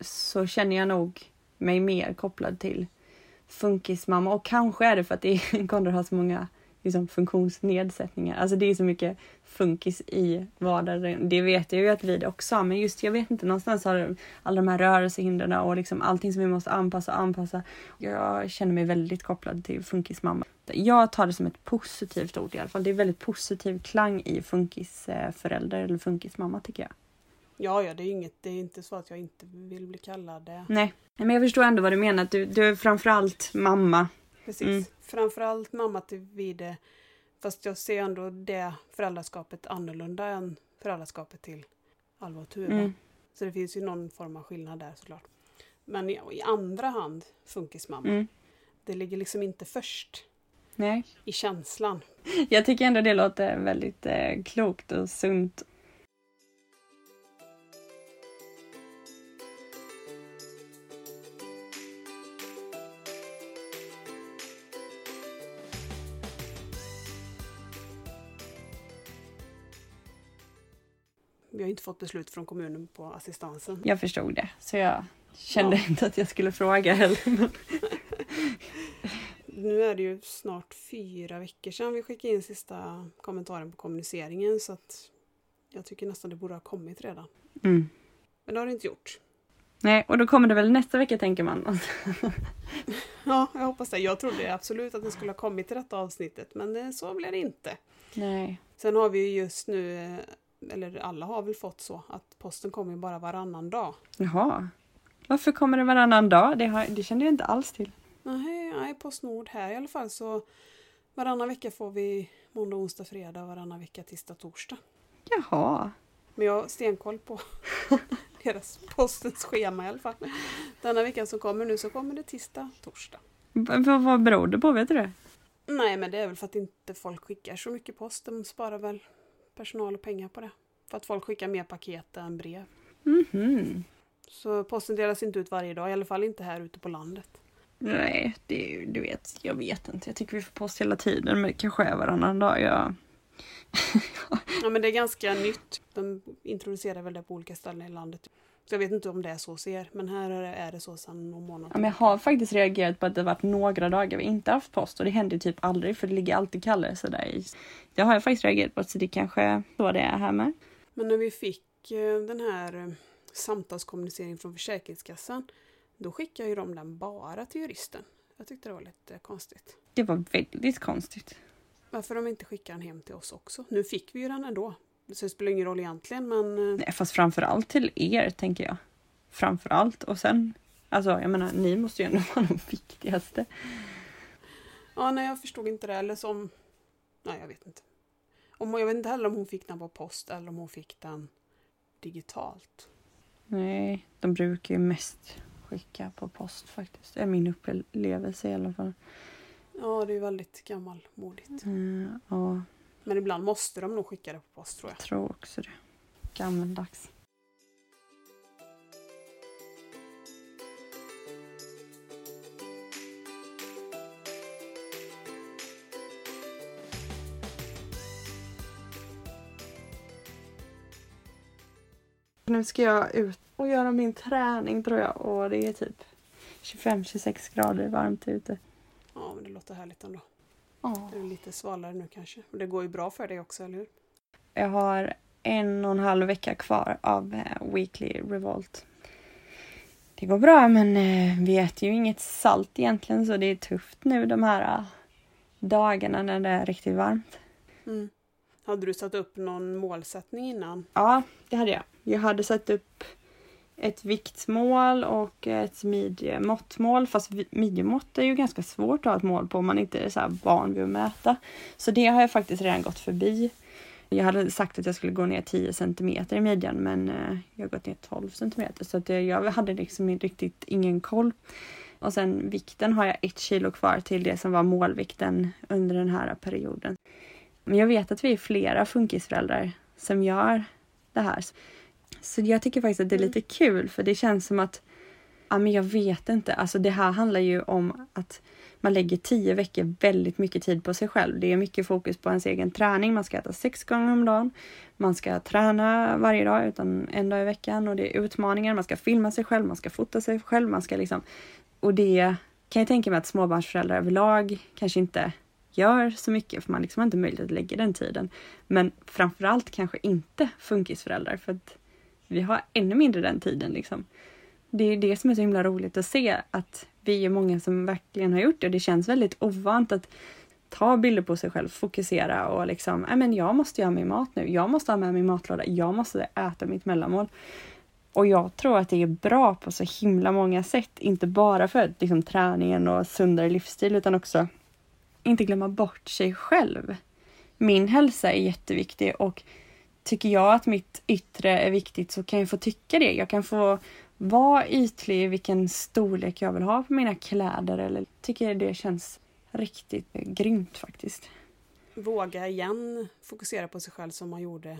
så känner jag nog mig mer kopplad till funkismamma. Och kanske är det för att Konrad har så många liksom, funktionsnedsättningar. Alltså det är så mycket funkis i vardagen. Det vet jag ju att vi också har, men just jag vet inte, någonstans har alla de här rörelsehindren och liksom allting som vi måste anpassa och anpassa. Jag känner mig väldigt kopplad till funkismamma. Jag tar det som ett positivt ord i alla fall. Det är väldigt positiv klang i funkisförälder eller funkismamma tycker jag.
Ja, ja, det är inget, det är inte så att jag inte vill bli kallad det.
Nej, men jag förstår ändå vad du menar. Du, du är framförallt mamma.
Precis. Mm. Framförallt mamma till Vide. Fast jag ser ändå det föräldraskapet annorlunda än föräldraskapet till Alva och Tuva. Mm. Så det finns ju någon form av skillnad där såklart. Men i, i andra hand funkismamma. Mm. Det ligger liksom inte först.
Nej.
I känslan.
Jag tycker ändå det låter väldigt eh, klokt och sunt
vi har inte fått beslut från kommunen på assistansen.
Jag förstod det, så jag kände ja. inte att jag skulle fråga heller.
nu är det ju snart fyra veckor sedan vi skickade in sista kommentaren på kommuniceringen så att jag tycker nästan det borde ha kommit redan. Mm. Men det har det inte gjort.
Nej, och då kommer det väl nästa vecka tänker man.
ja, jag hoppas det. Jag trodde absolut att det skulle ha kommit till detta avsnittet men det, så blev det inte.
Nej.
Sen har vi ju just nu eh, eller alla har väl fått så, att posten kommer bara varannan dag.
Jaha. Varför kommer det varannan dag? Det, har, det kände jag inte alls till.
Nej, nej, Postnord här i alla fall så varannan vecka får vi måndag, onsdag, fredag, varannan vecka, tisdag, torsdag.
Jaha.
Men jag har stenkoll på deras postens schema i alla fall. Denna veckan som kommer nu så kommer det tisdag, torsdag.
V vad beror det på? Vet du det?
Nej, men det är väl för att inte folk skickar så mycket post. De sparar väl personal och pengar på det. För att folk skickar mer paket än brev.
Mm -hmm.
Så posten delas inte ut varje dag, i alla fall inte här ute på landet.
Nej, det, du vet, jag vet inte. Jag tycker vi får post hela tiden, men det kanske är varannan dag. Jag...
ja, men det är ganska nytt. De introducerar väl det på olika ställen i landet. Så jag vet inte om det är så hos er, men här är det så sedan någon månad.
Ja, men jag har faktiskt reagerat på att det varit några dagar vi inte haft post och det händer typ aldrig för det ligger alltid kallare sådär i. Det har jag faktiskt reagerat på så det kanske så det är här med.
Men när vi fick eh, den här eh, samtalskommuniceringen från Försäkringskassan då skickade ju de den bara till juristen. Jag tyckte det var lite konstigt.
Det var väldigt konstigt.
Varför de inte skickar den hem till oss också. Nu fick vi ju den ändå Så det spelar ingen roll egentligen men... eh,
Nej, fast framförallt till er tänker jag. Framförallt och sen, alltså jag menar ni måste ju ändå vara de viktigaste.
Ja, nej jag förstod inte det. Eller som... Nej, jag vet inte. Om, jag vet inte heller om hon fick den på post eller om hon fick den digitalt.
Nej, de brukar ju mest skicka på post faktiskt. Det är min upplevelse i alla fall.
Ja, det är väldigt gammalmodigt.
Mm, ja,
Men ibland måste de nog skicka det på post tror jag.
jag tror också det. Gammaldags. Nu ska jag ut och göra min träning tror jag och det är typ 25-26 grader varmt ute.
Ja, men det låter härligt ändå.
Ja.
Det är lite svalare nu kanske. Och det går ju bra för dig också, eller hur?
Jag har en och en halv vecka kvar av eh, Weekly Revolt. Det går bra men eh, vi äter ju inget salt egentligen så det är tufft nu de här eh, dagarna när det är riktigt varmt.
Mm. Hade du satt upp någon målsättning innan?
Ja, det hade jag. Jag hade satt upp ett viktmål och ett midjemåttmål. Fast midjemått är ju ganska svårt att ha ett mål på om man inte är så här van vid att mäta. Så det har jag faktiskt redan gått förbi. Jag hade sagt att jag skulle gå ner 10 centimeter i midjan men eh, jag har gått ner 12 centimeter så att jag hade liksom riktigt ingen koll. Och sen vikten har jag ett kilo kvar till det som var målvikten under den här perioden. Men jag vet att vi är flera funkisföräldrar som gör det här. Så jag tycker faktiskt att det är lite kul för det känns som att, ja men jag vet inte, alltså det här handlar ju om att man lägger tio veckor väldigt mycket tid på sig själv. Det är mycket fokus på ens egen träning. Man ska äta sex gånger om dagen. Man ska träna varje dag utan en dag i veckan och det är utmaningar. Man ska filma sig själv, man ska fota sig själv, man ska liksom... Och det kan jag tänka mig att småbarnsföräldrar överlag kanske inte gör så mycket för man liksom har inte möjlighet att lägga den tiden. Men framförallt kanske inte funkisföräldrar för att vi har ännu mindre den tiden liksom. Det är det som är så himla roligt att se att vi är många som verkligen har gjort det. Det känns väldigt ovant att ta bilder på sig själv, fokusera och liksom, nej men jag måste göra min mat nu. Jag måste ha med min matlåda. Jag måste äta mitt mellanmål. Och jag tror att det är bra på så himla många sätt. Inte bara för liksom, träningen och sundare livsstil utan också inte glömma bort sig själv. Min hälsa är jätteviktig och tycker jag att mitt yttre är viktigt så kan jag få tycka det. Jag kan få vara ytlig i vilken storlek jag vill ha på mina kläder eller tycker det känns riktigt grymt faktiskt.
Våga igen fokusera på sig själv som man gjorde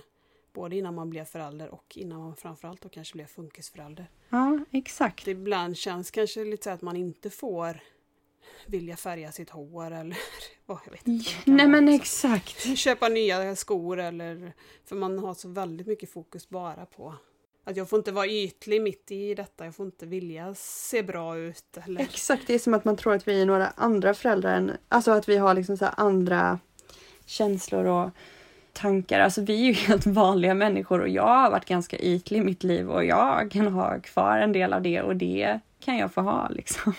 både innan man blev förälder och innan man framförallt då kanske blev funkisförälder.
Ja, exakt.
Det ibland känns kanske lite så att man inte får vilja färga sitt hår eller vad jag vet inte.
Nej men
också.
exakt.
Köpa nya skor eller för man har så väldigt mycket fokus bara på att jag får inte vara ytlig mitt i detta, jag får inte vilja se bra ut eller
Exakt, det är som att man tror att vi är några andra föräldrar än, alltså att vi har liksom så här andra känslor och tankar. Alltså vi är ju helt vanliga människor och jag har varit ganska ytlig i mitt liv och jag kan ha kvar en del av det och det kan jag få ha liksom.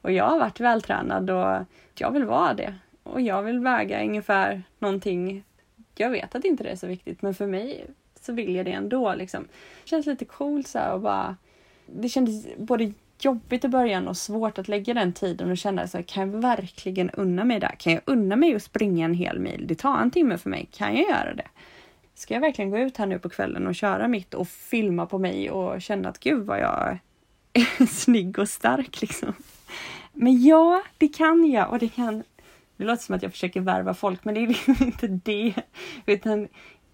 Och jag har varit vältränad och jag vill vara det. Och jag vill väga ungefär någonting. Jag vet att inte det är så viktigt men för mig så vill jag det ändå liksom. Det känns lite coolt så här och bara det kändes både jobbigt i början och svårt att lägga den tiden och känna så här, kan jag verkligen unna mig det? Kan jag unna mig att springa en hel mil? Det tar en timme för mig. Kan jag göra det? Ska jag verkligen gå ut här nu på kvällen och köra mitt och filma på mig och känna att gud vad jag är snygg och stark liksom. Men ja, det kan jag och det kan det låter som att jag försöker värva folk men det är liksom inte det. Utan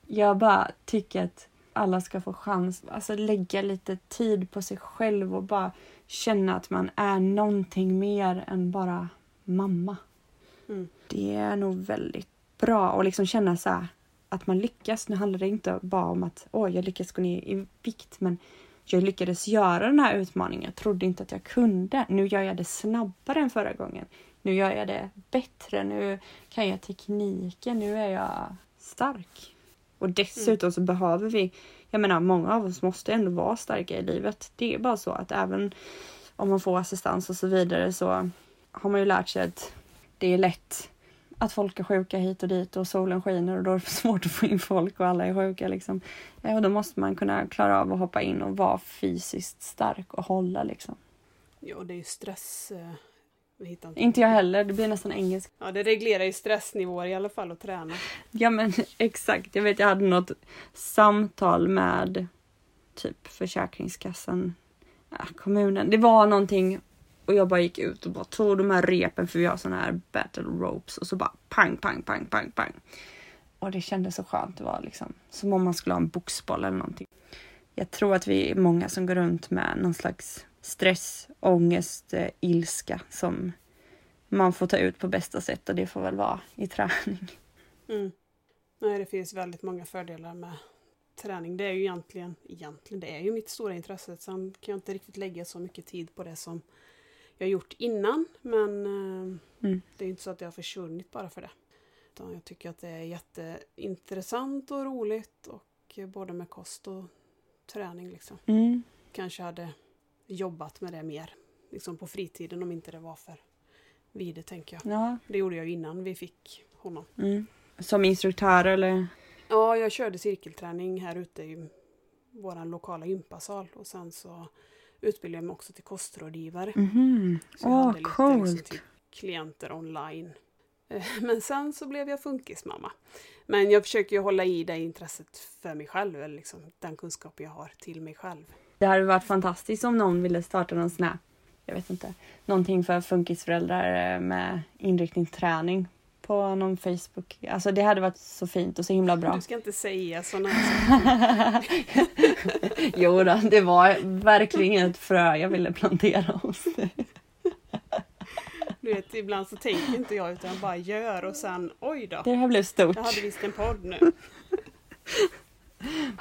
jag bara tycker att alla ska få chans alltså lägga lite tid på sig själv och bara känna att man är någonting mer än bara mamma.
Mm.
Det är nog väldigt bra och liksom känna så här att man lyckas. Nu handlar det inte bara om att åh, jag lyckas gå ner i vikt men jag lyckades göra den här utmaningen. Jag trodde inte att jag kunde. Nu gör jag det snabbare än förra gången. Nu gör jag det bättre. Nu kan jag tekniken. Nu är jag stark. Och dessutom så behöver vi, jag menar många av oss måste ändå vara starka i livet. Det är bara så att även om man får assistans och så vidare så har man ju lärt sig att det är lätt att folk är sjuka hit och dit och solen skiner och då är det svårt att få in folk och alla är sjuka. Liksom. Ja, och då måste man kunna klara av att hoppa in och vara fysiskt stark och hålla. Liksom.
Ja, det är ju stress. Eh,
inte. inte jag heller, det blir nästan engelskt.
Ja, det reglerar ju stressnivåer i alla fall att träna.
Ja, men exakt. Jag vet, jag hade något samtal med typ Försäkringskassan, ja, kommunen. Det var någonting och jag bara gick ut och bara tog de här repen för vi har såna här battle ropes och så bara pang, pang, pang, pang, pang. Och det kändes så skönt. Det var liksom som om man skulle ha en boxboll eller någonting. Jag tror att vi är många som går runt med någon slags stress, ångest, eh, ilska som man får ta ut på bästa sätt och det får väl vara i träning.
Mm. Nej, det finns väldigt många fördelar med träning. Det är ju egentligen, egentligen, det är ju mitt stora intresse. Sen kan jag inte riktigt lägga så mycket tid på det som jag gjort innan. Men eh, mm. det är inte så att jag har försvunnit bara för det. Utan jag tycker att det är jätteintressant och roligt och både med kost och träning liksom. Mm. Kanske hade jobbat med det mer liksom på fritiden om inte det var för Vide tänker jag. Ja. Det gjorde jag innan vi fick honom.
Mm. Som instruktör eller?
Ja, jag körde cirkelträning här ute i vår lokala gympasal och sen så utbildade jag mig också till kostrådgivare.
Mm. Så jag oh, hade lite coolt. Liksom,
typ, klienter online. Eh, men sen så blev jag funkismamma. Men jag försöker ju hålla i det intresset för mig själv, eller liksom den kunskap jag har till mig själv.
Det hade varit fantastiskt om någon ville starta någon sån här, jag vet inte, någonting för funkisföräldrar eh, med inriktning träning på någon Facebook. Alltså det hade varit så fint och så himla bra.
Du ska inte säga sådana saker.
jo då, det var verkligen ett frö jag ville plantera hos dig.
Du vet, ibland så tänker inte jag utan bara gör och sen oj då.
Det här blev stort.
Jag hade visst en podd nu.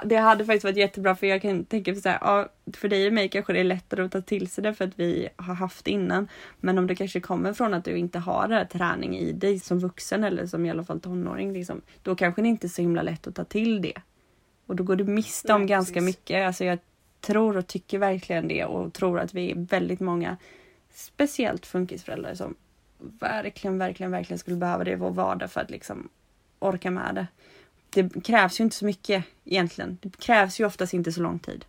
Det hade faktiskt varit jättebra för jag kan tänka så här, ja, för dig och mig kanske det är lättare att ta till sig det för att vi har haft innan. Men om det kanske kommer från att du inte har det här träning i dig som vuxen eller som i alla fall tonåring, liksom, då kanske det inte är så himla lätt att ta till det. Och då går du miste om Nej, ganska precis. mycket. Alltså jag tror och tycker verkligen det och tror att vi är väldigt många, speciellt funkisföräldrar som verkligen, verkligen, verkligen skulle behöva det i vår vardag för att liksom orka med det det krävs ju inte så mycket egentligen. Det krävs ju oftast inte så lång tid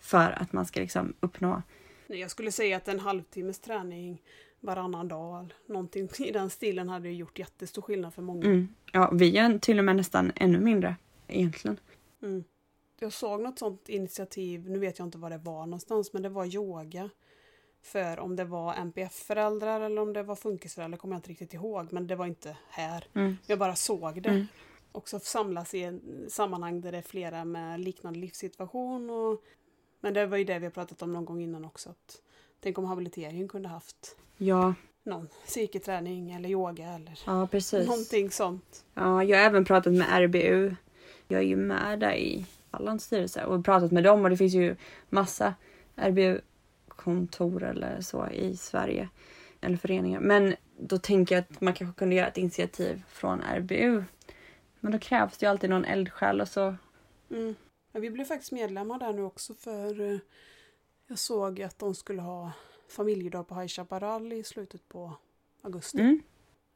för att man ska liksom uppnå.
Jag skulle säga att en halvtimmes träning varannan dag, någonting i den stilen hade gjort jättestor skillnad för många.
Mm. Ja, vi är till och med nästan ännu mindre egentligen.
Mm. Jag såg något sånt initiativ, nu vet jag inte var det var någonstans, men det var yoga. För om det var NPF-föräldrar eller om det var funkisföräldrar kommer jag inte riktigt ihåg, men det var inte här. Mm. Jag bara såg det. Också samlas i en sammanhang där det är flera med liknande livssituation. Och, men det var ju det vi har pratat om någon gång innan också. Att, tänk om habilitering kunde haft
ja.
någon cirkelträning eller yoga eller
ja, precis.
någonting sånt.
Ja, jag har även pratat med RBU. Jag är ju med där i Hallands styrelse och pratat med dem och det finns ju massa RBU-kontor eller så i Sverige. Eller föreningar. Men då tänker jag att man kanske kunde göra ett initiativ från RBU men då krävs det ju alltid någon eldsjäl och så.
Mm. Ja, vi blev faktiskt medlemmar där nu också för eh, jag såg att de skulle ha familjedag på High Chaparral i slutet på augusti. Mm.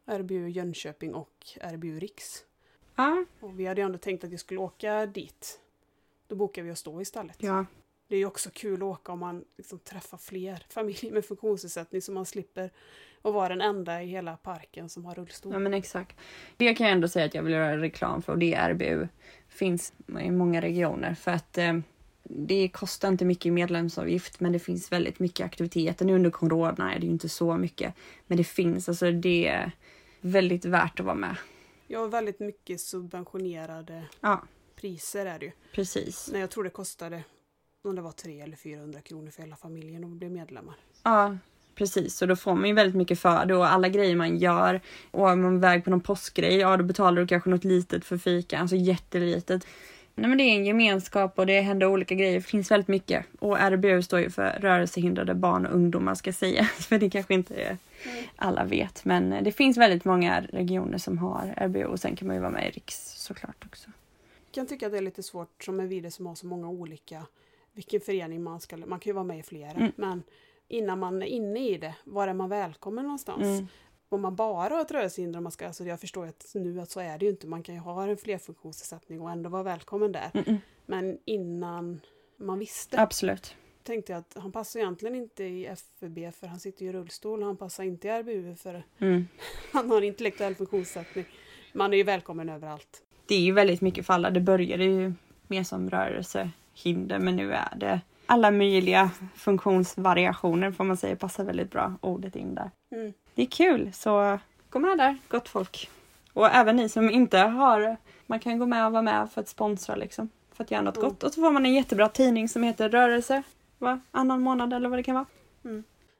RBU Jönköping och RBU Riks.
Ja.
Och vi hade ju ändå tänkt att vi skulle åka dit. Då bokar vi oss då istället.
Ja.
Det är ju också kul att åka om man liksom träffar fler familjer med funktionsnedsättning så man slipper och vara den enda i hela parken som har rullstol.
Ja men exakt. Det kan jag ändå säga att jag vill göra reklam för och det är RBU. Finns i många regioner för att eh, det kostar inte mycket i medlemsavgift men det finns väldigt mycket aktiviteter. Nu under corona är det ju inte så mycket. Men det finns, alltså det är väldigt värt att vara med.
Ja, väldigt mycket subventionerade
ja.
priser är det ju.
Precis.
Nej, jag tror det kostade om det var 300 eller 400 kronor för hela familjen att bli medlemmar.
Ja, Precis, och då får man ju väldigt mycket för det och alla grejer man gör. Och är man iväg på någon påskgrej, ja då betalar du kanske något litet för fika, alltså jättelitet. Nej men det är en gemenskap och det händer olika grejer. Det finns väldigt mycket. Och RBU står ju för rörelsehindrade barn och ungdomar ska säga. För det kanske inte alla vet. Men det finns väldigt många regioner som har RBU och sen kan man ju vara med i Riks såklart också.
Jag kan tycka att det är lite svårt som en video som har så många olika vilken förening man ska... Man kan ju vara med i flera. Mm. Men innan man är inne i det, var är man välkommen någonstans? Mm. om man bara har ett rörelsehinder, man ska, alltså jag förstår att nu att så är det ju inte, man kan ju ha en flerfunktionsnedsättning och ändå vara välkommen där.
Mm -mm.
Men innan man visste
Absolut.
tänkte jag att han passar egentligen inte i FUB för han sitter i rullstol och han passar inte i RBU för
Mm.
han har intellektuell funktionsnedsättning. Man är ju välkommen överallt.
Det är ju väldigt mycket för alla. Det började ju mer som rörelsehinder men nu är det alla möjliga funktionsvariationer får man säga passar väldigt bra ordet in där.
Mm.
Det är kul så gå med där gott folk. Och även ni som inte har, man kan gå med och vara med för att sponsra liksom. För att göra något
Mm.
gott. Och så får man en jättebra tidning som heter Rörelse. Va? Annan månad eller vad det kan vara.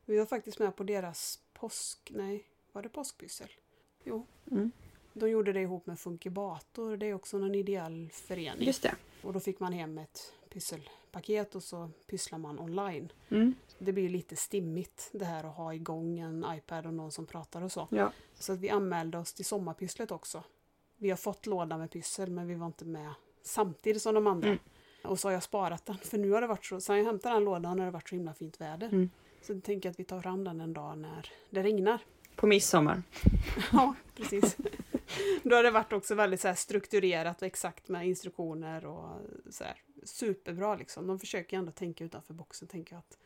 Vi var faktiskt med på deras påsk... Nej, var det påskpyssel? Jo.
Mm.
De gjorde det ihop med Funkibator. Det är också en ideell förening.
Just det.
Och då fick man hem ett pysselpaket och så pysslar man online.
Mm.
Det blir lite stimmigt det här att ha igång en iPad och någon som pratar och så.
Ja.
Så att vi anmälde oss till sommarpysslet också. Vi har fått låda med pyssel men vi var inte med samtidigt som de andra.
Mm.
Och så har jag sparat den för nu har det varit så, sen jag hämtade den lådan har det varit så himla fint väder.
Mm.
Så jag tänker att vi tar fram den en dag när det regnar.
På midsommar.
Ja, precis. Då har det varit också väldigt så strukturerat och exakt med instruktioner och så här, superbra liksom. De försöker ändå tänka utanför boxen, tänka att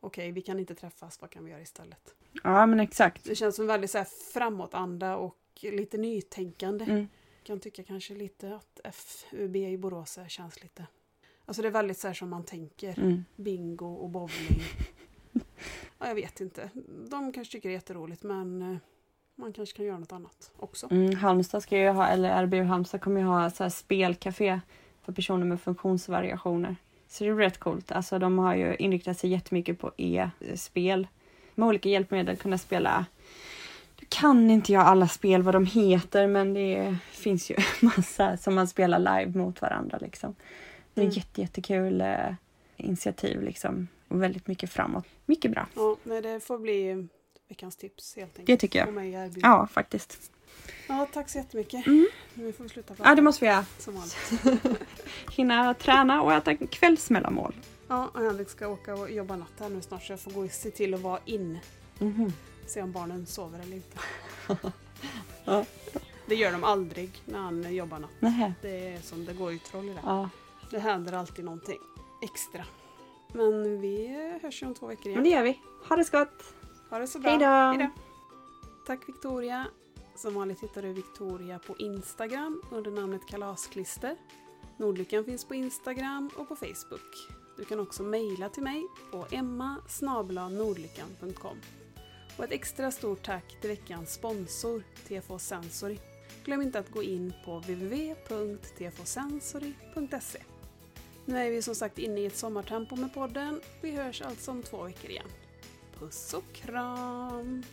okej, vi kan inte träffas, vad kan vi göra istället?
Ja men exakt.
Det känns som väldigt så här framåtanda och lite nytänkande.
Mm.
kan tycka kanske lite att FUB i Borås känns lite... Alltså det är väldigt så här som man tänker.
Mm.
Bingo och bowling. ja, jag vet inte. De kanske tycker det är jätteroligt men eh, man kanske kan göra något annat också.
Mm, Halmstad ska ju ha, eller RBU Halmstad kommer ju ha så här spelcafé för personer med funktionsvariationer. Så det är rätt coolt. Alltså de har ju inriktat sig jättemycket på e-spel. Med olika hjälpmedel kunna spela. Du kan inte jag alla spel vad de heter men det finns ju massa som man spelar live mot varandra liksom. Det är
Mm.
jätte, jättekul eh, initiativ liksom. Och väldigt mycket framåt. Mycket bra.
Ja, nej, det får bli veckans tips helt enkelt.
Det tycker jag. Ja, faktiskt.
ja, tack så jättemycket.
Mm.
Nu får vi sluta prata
Ja, det måste vi göra.
som vanligt.
Hinna träna och äta kvällsmellanmål.
Ja, och Henrik ska åka och jobba natt här nu snart så jag får gå och se till att vara in.
Mhm.
Se om barnen sover eller inte.
Ja.
Det gör de aldrig när han jobbar natt.
Nähä.
Det är som det går ju troll i det.
Ja.
Det händer alltid någonting extra. Men vi hörs ju om två veckor
Men
igen.
det gör vi. Ha det så gott.
Ha det så bra.
Hejdå.
Tack Victoria. Som vanligt hittar du Victoria på Instagram under namnet Kalasklister. Nordlyckan finns på Instagram och på Facebook. Du kan också mejla till mig på emma. Och ett extra stort tack till veckans sponsor TFH Sensory. Glöm inte att gå in på www.tfsensory.se. Nu är vi som sagt inne i ett sommartempo med podden. Vi hörs alltså om två veckor igen. Puss och kram!